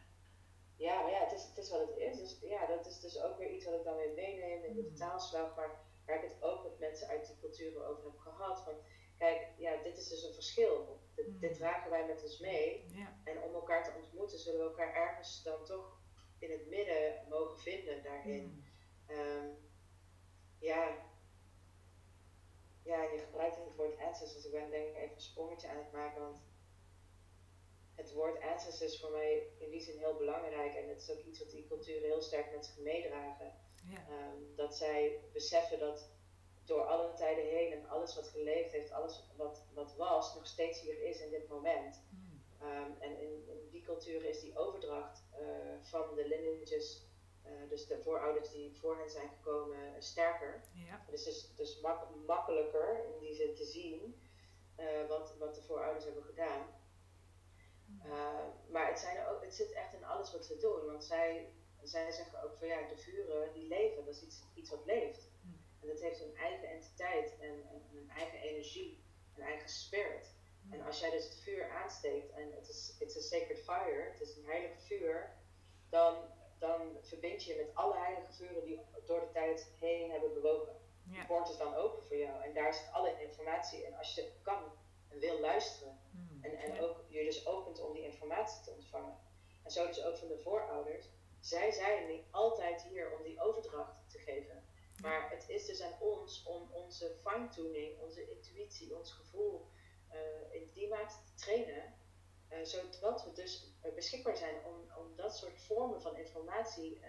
ja, maar ja, het is, het is wat het is. Dus ja, dat is dus ook weer iets wat ik dan weer meeneem in de mm. taalslag, maar waar ik het ook met mensen uit die culturen over heb gehad. Van, kijk, ja, dit is dus een verschil. Dit, mm. dit dragen wij met ons mee. En om elkaar te ontmoeten, zullen we elkaar ergens dan toch in het midden mogen vinden daarin. Mm. Ehm, ja, ja, je gebruikt het woord ancestors. Dus ik ben denk ik even een sprongetje aan het maken. Want het woord ancestors is voor mij in die zin heel belangrijk. En het is ook iets wat die culturen heel sterk met zich meedragen. Ja. Ehm, dat zij beseffen dat door alle tijden heen en alles wat geleefd heeft, alles wat, wat was, nog steeds hier is in dit moment. Hmm. Ehm, en in, in, die culturen is die overdracht uh, van de lineages uh, dus de voorouders die voor hen zijn gekomen uh, sterker. Ja. Dus het is dus mak makkelijker in die zin te zien wat, wat de voorouders hebben gedaan. Maar het, zijn ook, het zit echt in alles wat ze doen. Want zij, zij zeggen ook van ja, de vuren die leven, dat is iets, iets wat leeft. Mm. En dat heeft een eigen entiteit en, en, een eigen energie, een eigen spirit. Mm. En als jij dus het vuur aansteekt en het is it's a sacred fire, het is een heilig vuur, dan dan verbind je je met alle heilige vuren die door de tijd heen hebben bewogen. Ja. De poort is dan open voor jou en daar zit alle informatie in. Als je kan en wil luisteren hmm. En, en ook je dus opent om die informatie te ontvangen. En zo dus ook van de voorouders. Zij zijn niet altijd hier om die overdracht te geven. Maar het is dus aan ons om onze fine-tuning, onze intuïtie, ons gevoel uh, in die mate te trainen uh, zodat we dus eh, beschikbaar zijn om, om dat soort vormen van informatie uh,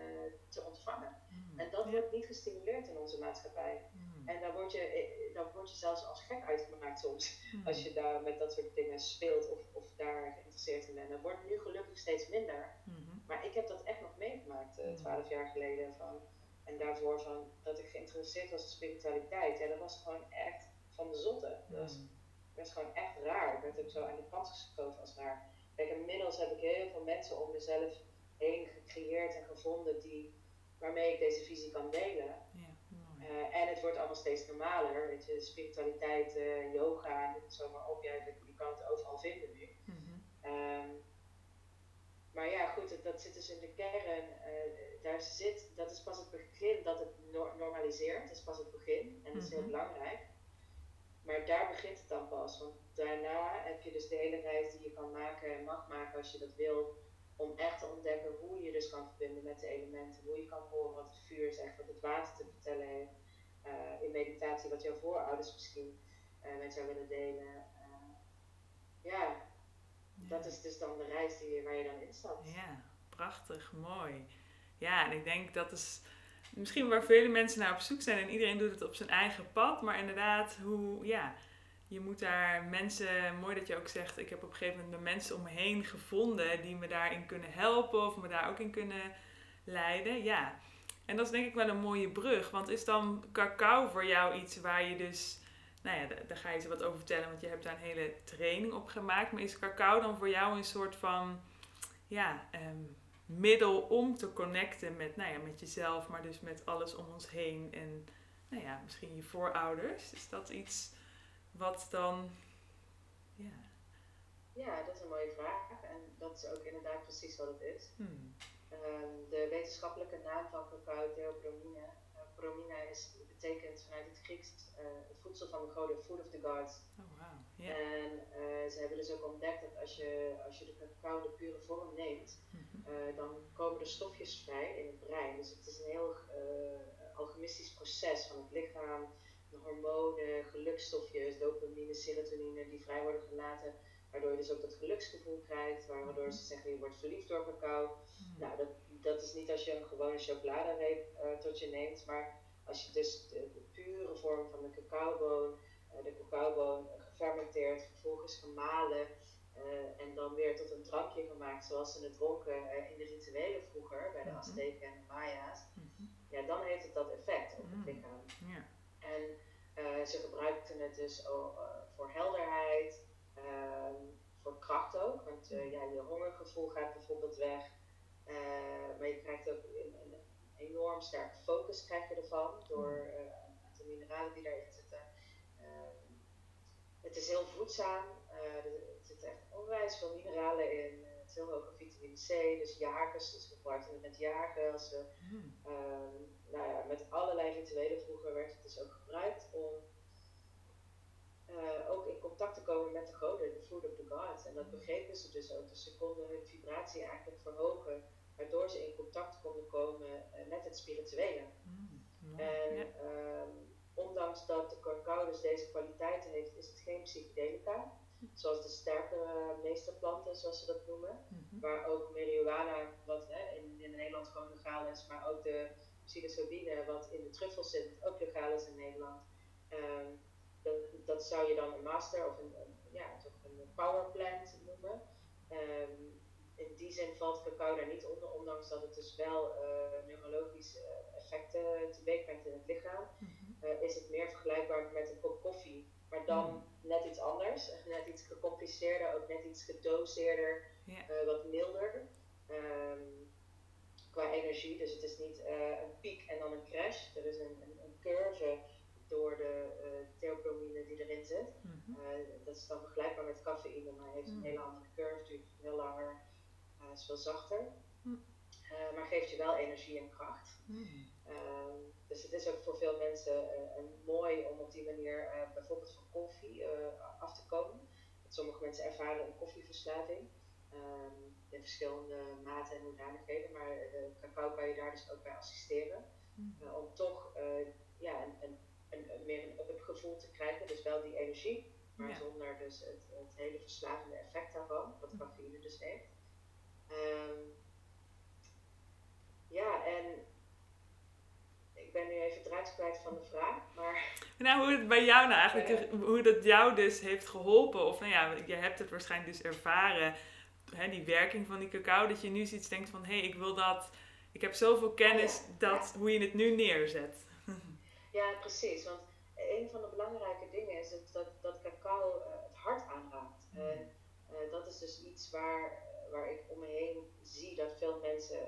te ontvangen. Mm. En dat wordt niet gestimuleerd in onze maatschappij. Mm. En dan word, je, dan word je zelfs als gek uitgemaakt soms, mm. als je daar met dat soort dingen speelt of, of daar geïnteresseerd in bent. Dat wordt nu gelukkig steeds minder. -hmm. Maar ik heb dat echt nog meegemaakt, twaalf jaar geleden. Van, en daarvoor van, dat ik geïnteresseerd was in spiritualiteit. Ja, dat was gewoon echt van de zotte. Dat was, dat is gewoon echt raar. Ik werd ook zo aan de kant geschoven als raar. Kijk, inmiddels heb ik heel veel mensen om mezelf heen gecreëerd en gevonden die, waarmee ik deze visie kan delen. Ja, uh, en het wordt allemaal steeds normaler. Weet je, spiritualiteit, uh, yoga, noem het zomaar op. Ja, je, kan het overal vinden nu. Mm -hmm. maar ja, goed, dat, dat, zit dus in de kern. Uh, daar zit, dat is pas het begin dat het normaliseert. Dat is pas het begin. En dat is heel mhm. belangrijk. Maar daar begint het dan pas. Want daarna heb je dus de hele reis die je kan maken en mag maken als je dat wil. Om echt te ontdekken hoe je dus kan verbinden met de elementen. Hoe je kan horen wat het vuur zegt, wat het water te vertellen heeft. Uh, in meditatie, wat jouw voorouders misschien uh, met jou willen delen. Uh, ja, dat is dus dan de reis die, waar je dan instapt. Ja, prachtig, mooi. Ja, en ik denk dat is misschien waar vele mensen naar op zoek zijn en iedereen doet het op zijn eigen pad. Maar inderdaad, hoe, ja, je moet daar mensen, mooi dat je ook zegt, ik heb op een gegeven moment mensen om me heen gevonden die me daarin kunnen helpen of me daar ook in kunnen leiden. Ja. En dat is denk ik wel een mooie brug, want is dan cacao voor jou iets waar je dus, nou ja, daar ga je ze wat over vertellen, want je hebt daar een hele training op gemaakt. Maar is cacao dan voor jou een soort van, ja, um, middel om te connecten met, nou ja, met jezelf, maar dus met alles om ons heen en nou ja, misschien je voorouders. Is dat iets wat dan, ja. Ja, dat is een mooie vraag en dat is ook inderdaad precies wat het is. Hmm. Ehm, de wetenschappelijke naam van cacao, theobromine, uh, bromine is, betekent vanuit het Grieks uh, het voedsel van de goden, food of the gods. Oh, wow. Yeah. En uh, ze hebben dus ook ontdekt dat als je, als je de cacao de pure vorm neemt, uh, dan komen er stofjes vrij in het brein. Dus het is een heel alchemistisch proces van het lichaam, de hormonen, gelukstofjes, dopamine, serotonine, die vrij worden gelaten. Waardoor je dus ook dat geluksgevoel krijgt, waardoor ze zeggen je wordt verliefd door cacao. Mm. Nou, dat, dat is niet als je een gewone chocoladereep uh, tot je neemt, maar als je dus de, de pure vorm van de cacaoboon, de cacaoboon gefermenteerd, vervolgens gemalen, uh, en dan weer tot een drankje gemaakt zoals ze het dronken uh, in de rituelen vroeger bij de mm Azteken en de Maya's, mm ja, dan heeft het dat effect op het mhm. lichaam. Yeah. En uh, ze gebruikten het dus voor helderheid, ehm, voor kracht ook, want mhm. ja, je hongergevoel gaat bijvoorbeeld weg, maar je krijgt ook een, een, enorm sterke focus krijg je ervan door een aantal mineralen die daarin zitten. Ehm, het is heel voedzaam zitten echt onwijs veel mineralen in. Het is heel hoog vitamine C, dus jagers, dus we gebruikten het met jagers. Mm. Nou ja, met allerlei rituelen vroeger werd het dus ook gebruikt om uh, ook in contact te komen met de goden, de food of the gods. En dat begrepen ze dus ook. Dus ze konden hun vibratie eigenlijk verhogen, waardoor ze in contact konden komen uh, met het spirituele. Mm, en um, ondanks dat de cacao dus deze kwaliteiten heeft, is het geen psychedelica. Zoals de sterkere meesterplanten, zoals ze dat noemen. Mm Waar ook marihuana, wat hè, in, in Nederland gewoon legaal is, maar ook de psilocybine, wat in de truffels zit, ook legaal is in Nederland. Um, dat, dat zou je dan een master of een, ja, toch een power plant noemen. Um, in die zin valt cacao daar niet onder, ondanks dat het dus wel uh, neurologische effecten teweeg brengt in het lichaam. Mhm. uh, is het meer vergelijkbaar met een kop koffie, maar dan mhm. net iets anders, net iets gecompliceerder, ook net iets gedoseerder, uh, wat milder. Um, qua energie, dus het is niet een piek en dan een crash. Er is een, een, een curve door de uh, theobromine die erin zit. Mhm. Eh, dat is dan vergelijkbaar met cafeïne, maar heeft een mhm. hele andere curve, duurt veel langer, is veel zachter. Mhm. maar geeft je wel energie en kracht. Ehm, dus het is ook voor veel mensen mooi om op die manier bijvoorbeeld van koffie af te komen. sommige mensen ervaren een koffieverslaving. Um, in verschillende maten en hoedanigheden, maar cacao kan je daar dus ook bij assisteren. om toch ja, een, een een, meer een up gevoel te krijgen. Dus wel die energie, maar zonder dus het, het, hele verslavende effect daarvan, wat hm. cafeïne dus heeft. Um, ja, en ik ben nu even draad kwijt van de vraag, maar... Nou, hoe het bij jou nou eigenlijk, hoe dat jou dus heeft geholpen, of nou ja, je hebt het waarschijnlijk dus ervaren, hè, die werking van die cacao, dat je nu zoiets denkt van, hé, hey, ik wil dat, ik heb zoveel kennis, dat, hoe je het nu neerzet. Ja, precies. Want een van de belangrijke dingen is het, dat, dat cacao uh, het hart aanraakt. Mm. En uh, dat is dus iets waar, uh, waar ik om me heen zie dat veel mensen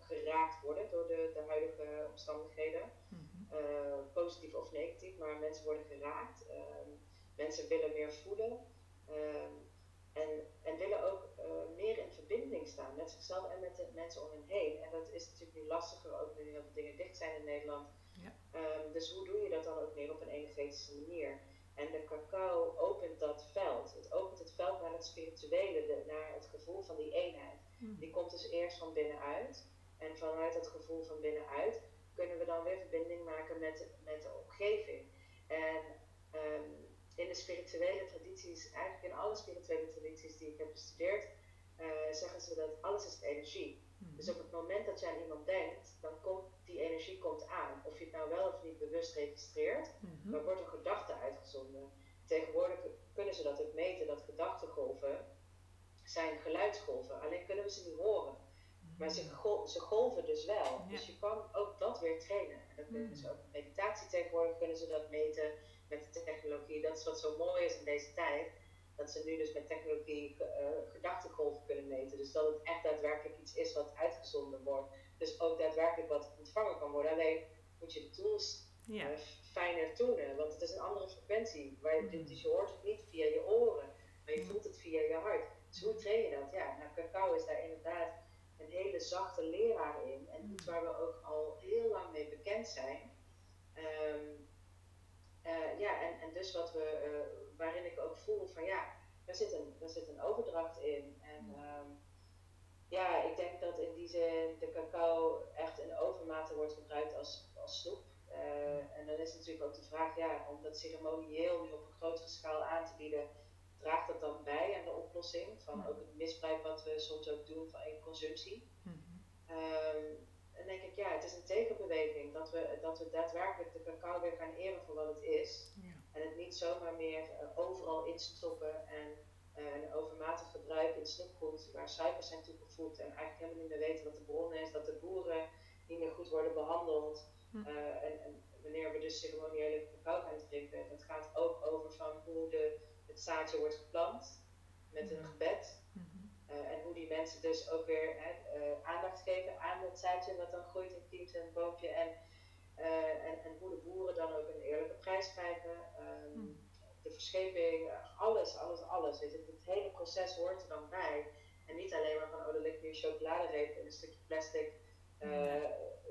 geraakt worden door de, de huidige omstandigheden. Mm -hmm. positief of negatief, maar mensen worden geraakt. Ehm, mensen willen meer voelen. Ehm, en, en willen ook meer in verbinding staan met zichzelf en met de mensen om hen heen. En dat is natuurlijk nu lastiger, ook nu heel veel dingen dicht zijn in Nederland. Um, dus hoe doe je dat dan ook meer op een energetische manier? En de cacao opent dat veld. Het opent het veld naar het spirituele, de, naar het gevoel van die eenheid. Hmm. Die komt dus eerst van binnenuit. En vanuit dat gevoel van binnenuit kunnen we dan weer verbinding maken met, met de omgeving. En um, in de spirituele tradities, eigenlijk in alle spirituele tradities die ik heb bestudeerd, uh, zeggen ze dat alles is energie. Hmm. Dus op het moment dat je aan iemand denkt, dan komt die energie komt aan. Of je het nou wel of niet bewust registreert, mm maar wordt een gedachte uitgezonden. Tegenwoordig kunnen ze dat ook meten, dat gedachtegolven zijn geluidsgolven. Alleen kunnen we ze niet horen. Maar ze, ze golven dus wel. Dus je kan ook dat weer trainen. En dat kunnen ze mhm. ook meditatie tegenwoordig kunnen ze dat meten met de technologie. Dat is wat zo mooi is in deze tijd. Dat ze nu dus met technologie uh, gedachtegolven kunnen meten. Dus dat het echt daadwerkelijk iets is wat uitgezonden wordt dus ook daadwerkelijk wat ontvangen kan worden. Alleen moet je de tools ja. uh, fijner tonen, want het is een andere frequentie. Waar je, mm. Dus je hoort het niet via je oren, maar je mm. voelt het via je hart. Dus hoe train je dat? Ja, nou, cacao is daar inderdaad een hele zachte leraar in. En iets mm. waar we ook al heel lang mee bekend zijn. Um, uh, ja, en, en dus wat we, uh, waarin ik ook voel van ja, daar zit een, daar zit een overdracht in. En um, ja, ik denk dat in die zin de cacao echt in overmate wordt gebruikt als, als snoep. Uh, en dan is natuurlijk ook de vraag, ja, om dat ceremonieel nu op een grotere schaal aan te bieden, draagt dat dan bij aan de oplossing van ook het misbruik wat we soms ook doen van consumptie? Mm en denk ik, ja, het is een tegenbeweging dat we, dat we daadwerkelijk de cacao weer gaan eren voor wat het is. Ja. En het niet zomaar meer uh, overal instoppen en een overmatig gebruik in snoepgoed waar suikers zijn toegevoegd en eigenlijk helemaal niet meer weten wat de bron is, dat de boeren niet meer goed worden behandeld. Hm. Eh, en, en, wanneer we dus ceremoniële cacao gaan drinken, dat gaat ook over van hoe de, het zaadje wordt geplant met een gebed. Uh, en hoe die mensen dus ook weer uh, aandacht geven aan het zaadje wat dan groeit en kiemt een boompje. En, en, en, hoe de boeren dan ook een eerlijke prijs krijgen. Um, de verscheping, alles, alles, alles. Weet je, het hele proces hoort er dan bij. En niet alleen maar van, oh, er ligt nu een chocoladereep in een stukje plastic uh,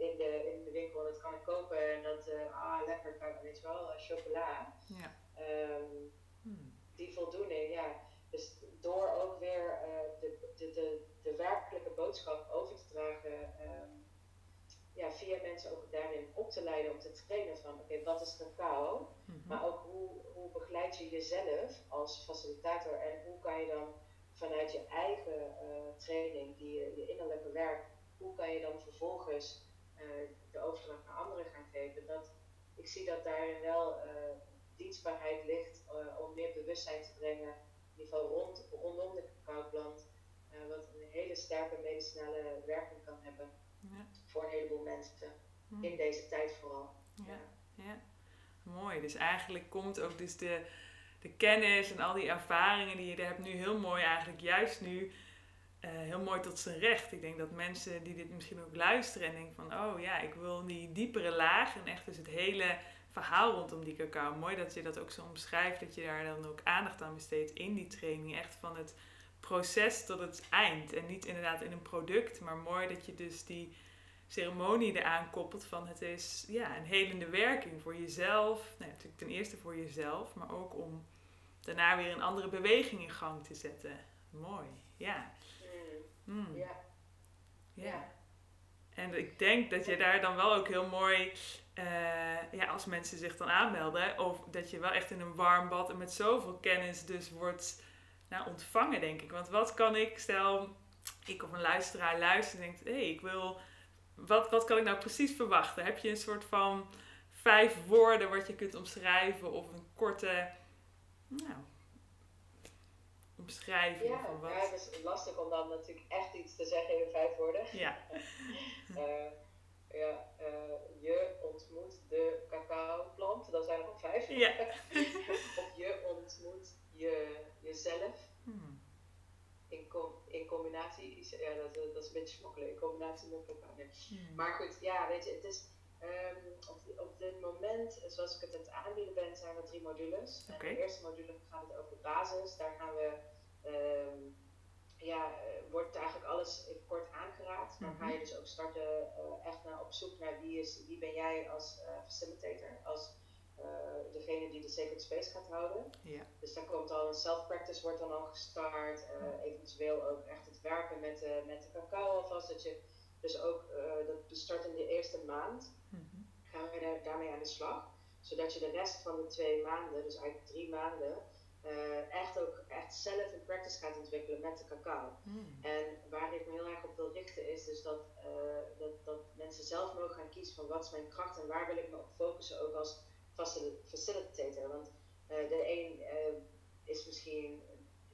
in, de, in de winkel en dat kan ik kopen. En dat, uh, ah, lekker, weet je wel, chocola. Ja. Um, hmm. Die voldoening, ja. Door ook weer uh, de, de, de, de werkelijke boodschap over te dragen, um, ja, via mensen ook daarin op te leiden, om te trainen van oké, wat is cacao? Mm Maar ook hoe, hoe begeleid je jezelf als facilitator en hoe kan je dan vanuit je eigen uh, training, die, je innerlijke werk, hoe kan je dan vervolgens uh, de overdracht naar anderen gaan geven? Dat, ik zie dat daarin wel uh, dienstbaarheid ligt om meer bewustzijn te brengen geval rond, rondom de cacaoplant, uh, wat een hele sterke medicinale werking kan hebben ja. voor een heleboel mensen. Hm. In deze tijd vooral. Ja. ja. mooi. Dus eigenlijk komt ook dus de, de kennis en al die ervaringen die je hebt nu heel mooi eigenlijk juist nu uh, heel mooi tot zijn recht. Ik denk dat mensen die dit misschien ook luisteren en denken van oh ja, ik wil die diepere laag en echt dus het hele verhaal rondom die cacao. Mooi dat je dat ook zo omschrijft, dat je daar dan ook aandacht aan besteedt in die training. Echt van het proces tot het eind. En niet inderdaad in een product, maar mooi dat je dus die ceremonie eraan koppelt van het is ja, een helende werking voor jezelf. Nou, natuurlijk ten eerste voor jezelf, maar ook om daarna weer een andere beweging in gang te zetten. Mooi, ja. Mm. mm. Ja. Ja. En ik denk dat je daar dan wel ook heel mooi uh, ja, als mensen zich dan aanmelden, of dat je wel echt in een warm bad en met zoveel kennis dus wordt nou, ontvangen, denk ik. Want wat kan ik, stel ik of een luisteraar luistert en denkt, hé, hey, ik wil, wat, wat kan ik nou precies verwachten? Heb je een soort van vijf woorden wat je kunt omschrijven of een korte, nou, omschrijving ja, van wat? Ja, het is lastig om dan natuurlijk echt iets te zeggen in vijf woorden. Ja. uh, ja, uh, je ontmoet de cacao-plant, dat zijn er al vijf. Ja. of je ontmoet je, jezelf. Hmm. In, com in combinatie, ja, dat, dat is een beetje smokkelen, in combinatie met cacao. Hmm. Maar goed, ja, weet je, het is um, op, op dit moment, zoals ik het aan het aanbieden ben, zijn er drie modules. Okay. En de eerste module gaat het over de basis. Daar gaan we um, ja, eh, wordt eigenlijk alles in kort aangeraakt. Dan ga je mhm. dus ook starten uh, echt naar, op zoek naar wie, is, wie ben jij als uh, facilitator, als uh, degene die de sacred space gaat houden. Ja. Dus dan komt al een self-practice wordt dan al gestart, eventueel ook echt het werken met de, met de cacao alvast, dat je dus ook, dat start in de eerste maand, mm -hmm. gaan we daar, daarmee aan de slag. Zodat je de rest van de twee maanden, dus eigenlijk drie maanden, uh, echt ook echt zelf een practice gaat ontwikkelen met de cacao. Hmm. En waar ik me heel erg op wil richten is dus dat, uh, dat, dat mensen zelf mogen gaan kiezen van wat is mijn kracht en waar wil ik me op focussen ook als facilitator. Want uh, de een is misschien,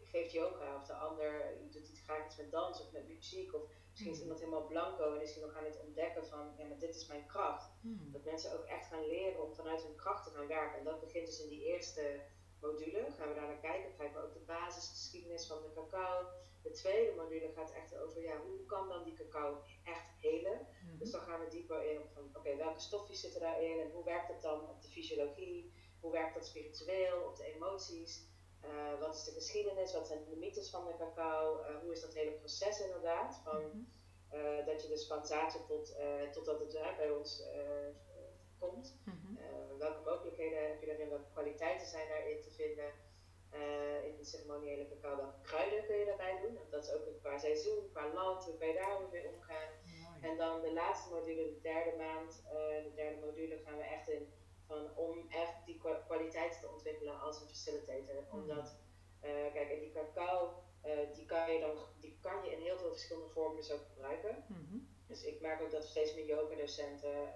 geeft yoga of de ander doet iets graag iets met dans of met muziek of misschien is hmm. iemand helemaal blanco en is hij nog aan het ontdekken van ja maar dit is mijn kracht. Hmm. Dat mensen ook echt gaan leren om vanuit hun kracht te gaan werken en dat begint dus in die eerste module gaan we daar naar kijken. Krijgen we ook de basisgeschiedenis van de cacao. De tweede module gaat echt over ja, hoe kan dan die cacao echt helen. Mhm. Dus dan gaan we dieper in op van oké, welke stofjes zitten daarin en hoe werkt het dan op de fysiologie? Hoe werkt dat spiritueel, op de emoties? Uh, wat is de geschiedenis? Wat zijn de mythes van de cacao? Uh, hoe is dat hele proces inderdaad? Van, uh, dat je dus van zaadje tot, totdat het bij ons komt. Mm welke mogelijkheden heb je daarin? Welke kwaliteiten zijn daarin te vinden? Uh, in de ceremoniële cacao, kruiden kun je daarbij doen? Dat is ook qua seizoen, qua land, hoe kan je daar mee omgaan? En dan de laatste module, de derde maand, uh, de derde module, gaan we echt in van om echt die kwaliteiten te ontwikkelen als een facilitator. Mm. Omdat, uh, kijk, en die cacao, die, kan je dan, die kan je in heel veel verschillende vormen dus ook gebruiken. Mm -hmm. Dus ik merk ook dat steeds meer yoga-docenten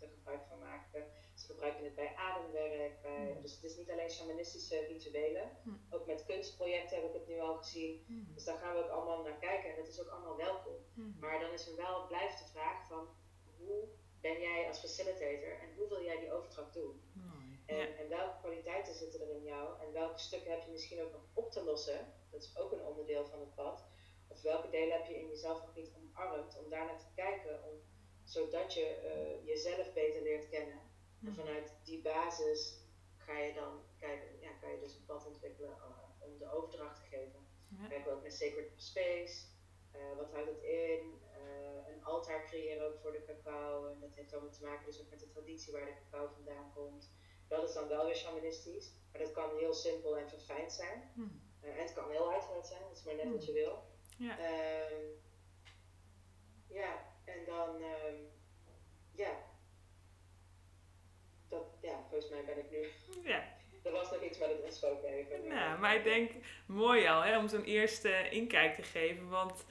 er gebruik van maken. Gebruiken het bij ademwerk. Bij, mm. Dus het is niet alleen shamanistische rituelen. Mm. Ook met kunstprojecten heb ik het nu al gezien. Mm. Dus daar gaan we ook allemaal naar kijken. En dat is ook allemaal welkom. Maar dan is er wel, blijft de vraag van hoe ben jij als facilitator en hoe wil jij die overdracht doen? En, en, welke kwaliteiten zitten er in jou? En welke stukken heb je misschien ook nog op te lossen? Dat is ook een onderdeel van het pad. Of welke delen heb je in jezelf nog niet omarmd? Om daar naar te kijken, om, zodat je uh, jezelf beter leert kennen. En vanuit die basis ga je dan kijken, ja, kan je dus een pad ontwikkelen uh, om de overdracht te geven. Ja. Werken we ook met Sacred Space. Uh, wat houdt het in? Uh, een altaar creëren ook voor de cacao. En dat heeft allemaal te maken dus ook met de traditie waar de cacao vandaan komt. Dat is dan wel weer shamanistisch. Maar dat kan heel simpel en verfijnd zijn. Uh, en het kan heel uitgebreid zijn, dat is maar net wat je wil. Ja. Ehm, ja, en dan, um, ja. Dat, ja, volgens mij ben ik nu. Ja. Er was nog iets met het ontspoken even. Nou, maar ik denk mooi al hè, om zo'n eerste inkijk te geven. Want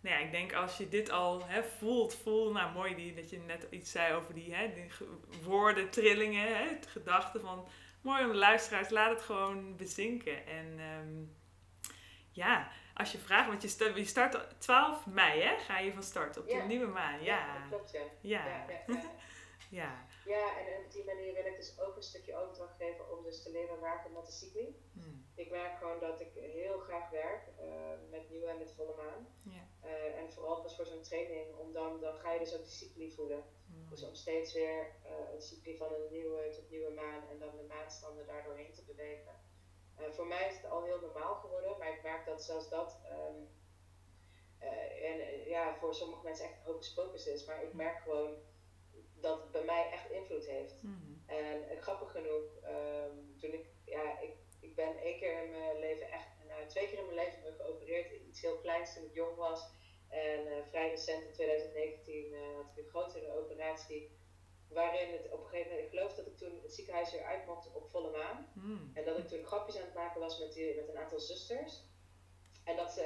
nou ja, ik denk als je dit al hè, voelt, voel, nou mooi die, dat je net iets zei over die, hè, die woorden, trillingen, hè, gedachten van, mooi om de luisteraars, laat het gewoon bezinken. En um, ja, als je vraagt, want je start, je start 12 mei, hè, ga je van start op de nieuwe maan. Ja, klopt, ja. Ja. ja, ja. en op die manier wil ik dus ook een stukje overdracht geven om dus te leren werken met de cycli. Hmm. Ik merk gewoon dat ik heel graag werk uh, met nieuwe en met volle maan. Ja. Uh, en vooral pas voor zo'n training, om dan, dan ga je dus ook de cycli voelen. Hmm. Dus om steeds weer uh, een cycli van een nieuwe tot nieuwe maan en dan de maanstanden daardoorheen te bewegen. Voor mij is het al heel normaal geworden, maar ik merk dat zelfs dat, um, uh, en ja, voor sommige mensen echt hocus pocus is, maar ik hmm. merk gewoon dat het bij mij echt invloed heeft. Mm. En uh, grappig genoeg, um, toen ik, ja, ik, ik ben één keer in mijn leven echt, nou, twee keer in mijn leven ben geopereerd, iets heel kleins toen ik jong was. En vrij recent in 2019 had ik een grotere operatie waarin het op een gegeven moment, ik geloof dat ik toen het ziekenhuis weer uit mocht op volle maan. Hmm. En dat ik toen grapjes aan het maken was met, die, met een aantal zusters. En dat, ze,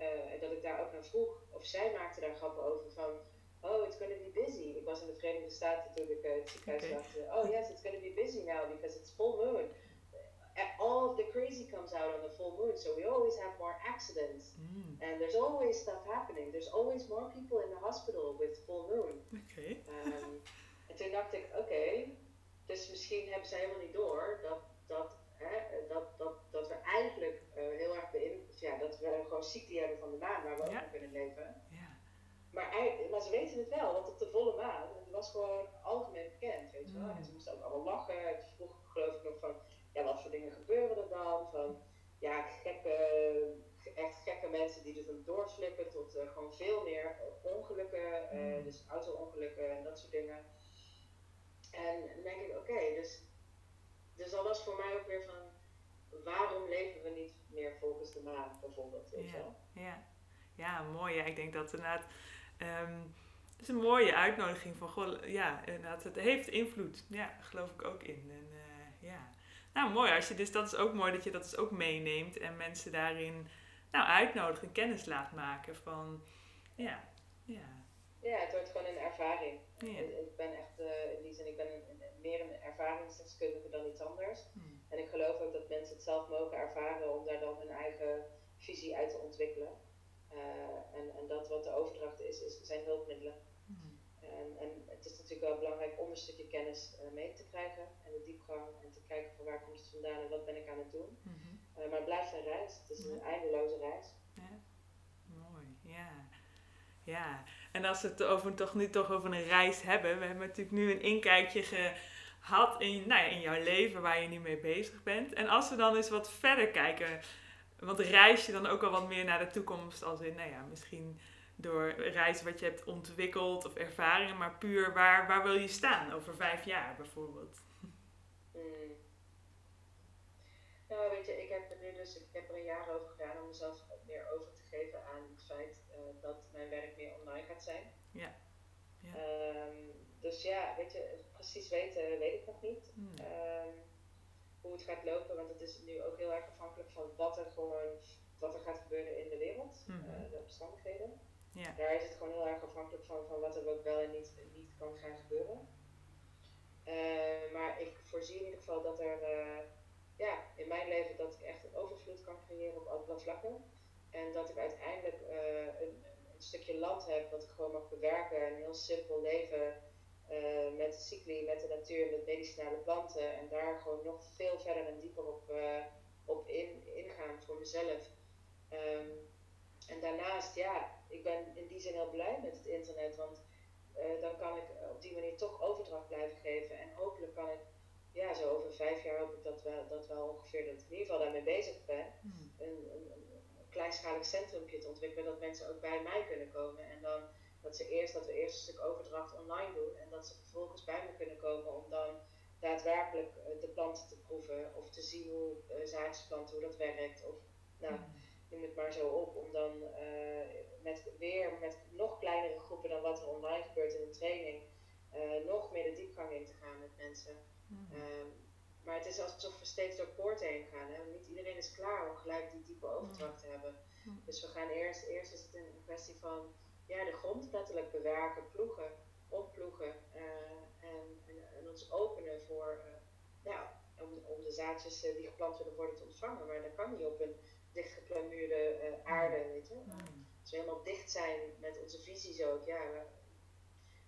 uh, dat ik daar ook naar vroeg, of zij maakten daar grappen over van, oh, it's gonna be busy. Ik was in de Verenigde Staten toen ik het ziekenhuis okay. dacht, oh yes, it's gonna be busy now because it's full moon. All of the crazy comes out on the full moon, so we always have more accidents. Mm. And there's always stuff happening. There's always more people in the hospital with full moon. Okay. Um, toen dacht ik, oké, dus misschien hebben ze helemaal niet door dat, dat, hè, dat, dat, dat we eigenlijk uh, heel erg beïnvloed, ja, dat we gewoon cycli hebben van de maan waar we ook in kunnen leven. Maar, maar ze weten het wel, want op de volle maan, het was gewoon algemeen bekend, weet je wel. Mm. En ze moesten ook allemaal lachen. En toen vroeg ik geloof ik nog van, ja, wat voor dingen gebeuren er dan? Van, ja, gekke, echt gekke mensen die er dan doorflippen tot uh, gewoon veel meer ongelukken, uh, dus auto-ongelukken en dat soort dingen. En dan denk ik, oké, dus, dus dat was voor mij ook weer van, waarom leven we niet meer volgens de maan bijvoorbeeld, weet ja, Ja. ja, mooi. Ja, ik denk dat inderdaad, um, het is een mooie uitnodiging van, goh, ja, inderdaad, het heeft invloed. Ja, geloof ik ook in. En uh, ja, nou mooi, als je dus, dat is ook mooi dat je dat dus ook meeneemt en mensen daarin, nou, uitnodigt en kennis laat maken van, ja, ja. Ja, het wordt gewoon een ervaring. Ja. Ik ben echt, uh, in die zin, ik ben een, meer een ervaringsdeskundige dan iets anders. Hmm. En ik geloof ook dat mensen het zelf mogen ervaren om daar dan hun eigen visie uit te ontwikkelen. Uh, en, en dat wat de overdracht is, is zijn hulpmiddelen. Hmm. En, en het is natuurlijk wel belangrijk om een stukje kennis uh, mee te krijgen en de diepgang en te kijken van waar komt het vandaan en wat ben ik aan het doen. Hmm. maar het blijft een reis, het is een eindeloze reis. Ja. Mooi, ja. Ja, en als we het over, toch nu toch over een reis hebben. We hebben natuurlijk nu een inkijkje gehad in, nou ja, in jouw leven waar je nu mee bezig bent. En als we dan eens wat verder kijken. Want reis je dan ook al wat meer naar de toekomst. Als in, nou ja, misschien door reizen wat je hebt ontwikkeld of ervaringen. Maar puur waar, waar wil je staan over vijf jaar bijvoorbeeld? Hmm. Nou, weet je, ik heb er nu dus ik heb er een jaar over gedaan om mezelf meer over te geven aan het feit uh, dat mijn werk meer online gaat zijn. Ja. ja. Um, dus ja, weet je, precies weten weet ik nog niet. Hmm. Um, hoe het gaat lopen, want het is nu ook heel erg afhankelijk van wat er gewoon wat er gaat gebeuren in de wereld, mm uh, de omstandigheden. Ja. Daar is het gewoon heel erg afhankelijk van, van wat er ook wel en niet, niet kan gaan gebeuren. Uh, maar ik voorzie in ieder geval dat er ja, in mijn leven dat ik echt een overvloed kan creëren op alle vlakken. En dat ik uiteindelijk een, een, stukje land heb wat ik gewoon mag bewerken. Een heel simpel leven uh, met de cycli, met de natuur, met medicinale planten. En daar gewoon nog veel verder en dieper op, uh, op in, ingaan voor mezelf. Um, en daarnaast, ja, ik ben in die zin heel blij met het internet. Want dan kan ik op die manier toch overdracht blijven geven. En hopelijk kan ik ja, zo over vijf jaar hoop ik dat wel, dat wel ongeveer dat ik in ieder geval daarmee bezig ben. Hmm. Een, een, een kleinschalig centrumpje te ontwikkelen, dat mensen ook bij mij kunnen komen. En dan dat, ze eerst, dat we eerst een stuk overdracht online doen en dat ze vervolgens bij me kunnen komen om dan daadwerkelijk eh, de planten te proeven of te zien hoe uh, zaadjesplanten, hoe dat werkt. Of nou, Hmm. noem het maar zo op, om dan uh, met, weer met nog kleinere groepen dan wat er online gebeurt in een training, uh, nog meer de diepgang in te gaan met mensen. Hmm. Um, maar het is alsof we steeds door poorten heen gaan. Hè? Niet iedereen is klaar om gelijk die diepe overdracht te hebben. Dus we gaan eerst, eerst is het een kwestie van ja, de grond letterlijk bewerken, ploegen, opploegen uh, en, en, ons openen voor, ja, om, om de zaadjes die geplant willen worden te ontvangen. Maar dat kan niet op een dichtgeplamuurde aarde, weet je. Hmm. Als we helemaal dicht zijn met onze visies ook, ja,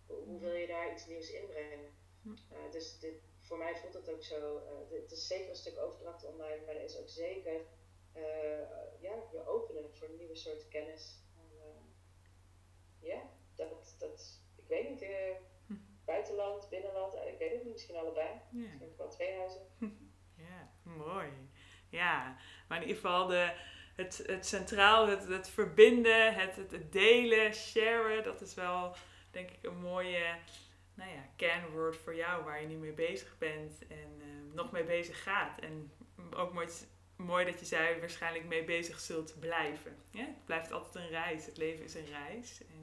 hoe, hoe wil je daar iets nieuws inbrengen? Uh, dus dit, voor mij voelt het ook zo. Uh, het is zeker een stuk overdracht online, maar er is ook zeker uh, ja, je openen voor een nieuwe soort kennis. Ja, dat, dat, ik weet niet, hm. buitenland, binnenland, ik weet het niet, misschien allebei. Ja. Misschien wel twee huizen. Ja, mooi. Ja, maar in ieder geval de, het, het centraal, het, het verbinden, het, het, het delen, sharen, dat is wel denk ik een mooie nou ja, kernwoord voor jou waar je nu mee bezig bent en uh, nog mee bezig gaat. En ook mooi, mooi dat je zei, waarschijnlijk mee bezig zult blijven. Ja? Het blijft altijd een reis. Het leven is een reis. En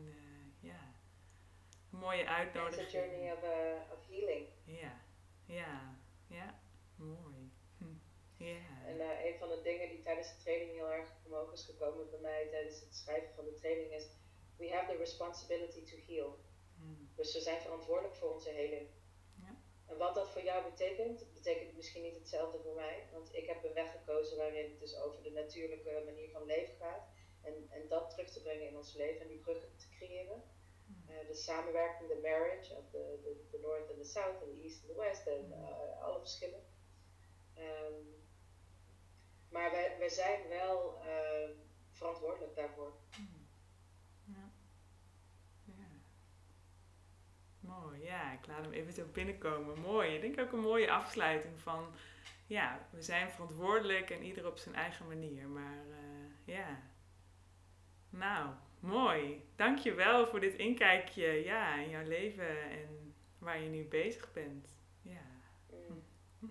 mooie uitnodiging. It's a journey of, uh, of healing. Ja, ja, ja, mooi. Hm. Ja. En uh, een van de dingen die tijdens de training heel erg omhoog is gekomen bij mij tijdens het schrijven van de training is: we have the responsibility to heal. Hmm. Dus we zijn verantwoordelijk voor onze heling. Ja. En wat dat voor jou betekent, betekent misschien niet hetzelfde voor mij. Want ik heb een weg gekozen waarin het dus over de natuurlijke manier van leven gaat. En, en dat terug te brengen in ons leven en die bruggen te creëren. Uh, de samenwerking, de marriage, of de, de, North en de South en de East en de West en uh, alle verschillen. Um, maar wij, wij zijn wel uh, verantwoordelijk daarvoor. Ja. Mooi, ja, ik laat hem even zo binnenkomen. Mooi. Ik denk ook een mooie afsluiting van, ja, we zijn verantwoordelijk en ieder op zijn eigen manier. Maar uh, ja, nou, mooi. Dank je wel voor dit inkijkje ja, in jouw leven en waar je nu bezig bent. Ja.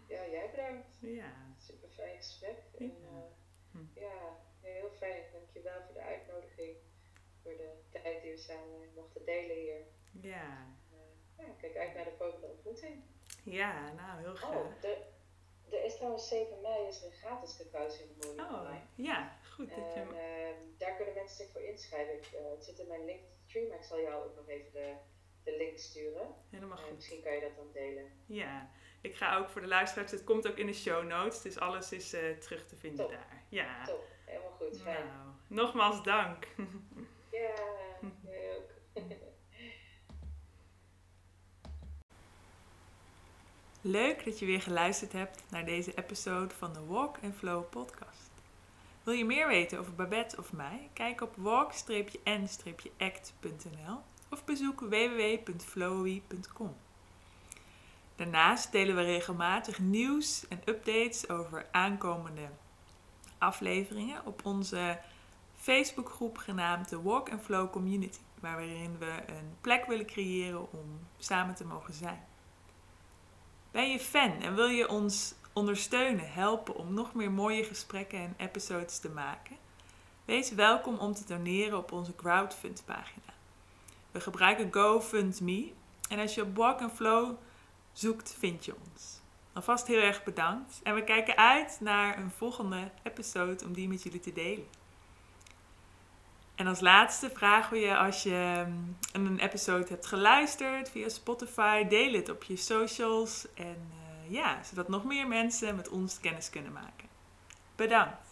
Ja, jij bedankt. Ja. Super fijn gesprek. Ja. En, uh, hm. ja, heel fijn. Dankjewel voor de uitnodiging. Voor de tijd die we samen mochten delen hier. Ja. Ja, kijk uit naar de volgende ontmoeting. Ja, nou, heel graag. Oh, de, er is trouwens 7 mei is een gratis cacao ceremonie Oh, ja, goed. Dat je... En uh, daar kunnen mensen zich voor inschrijven. Ik, uh, het zit in mijn linktree, maar ik zal jou ook nog even de, de link sturen. Helemaal goed. misschien kan je dat dan delen. Ja, ik ga ook voor de luisteraars, het komt ook in de show notes, dus alles is uh, terug te vinden Top. daar. Ja. Top, helemaal goed, fijn. Nou, nogmaals dank. ja, jij ook. Leuk dat je weer geluisterd hebt naar deze episode van de Walk and Flow podcast. Wil je meer weten over Babette of mij? Kijk op walk-n-act.nl of bezoek www.flowy.com. Daarnaast delen we regelmatig nieuws en updates over aankomende afleveringen op onze Facebookgroep genaamd de Walk and Flow Community, waarin we een plek willen creëren om samen te mogen zijn. Ben je fan en wil je ons ondersteunen, helpen om nog meer mooie gesprekken en episodes te maken? Wees welkom om te doneren op onze crowdfund pagina. We gebruiken GoFundMe en als je op Walk and Flow zoekt, vind je ons. Alvast heel erg bedankt en we kijken uit naar een volgende episode om die met jullie te delen. En als laatste vragen we je als je een episode hebt geluisterd via Spotify, deel het op je socials en uh, ja, zodat nog meer mensen met ons kennis kunnen maken. Bedankt!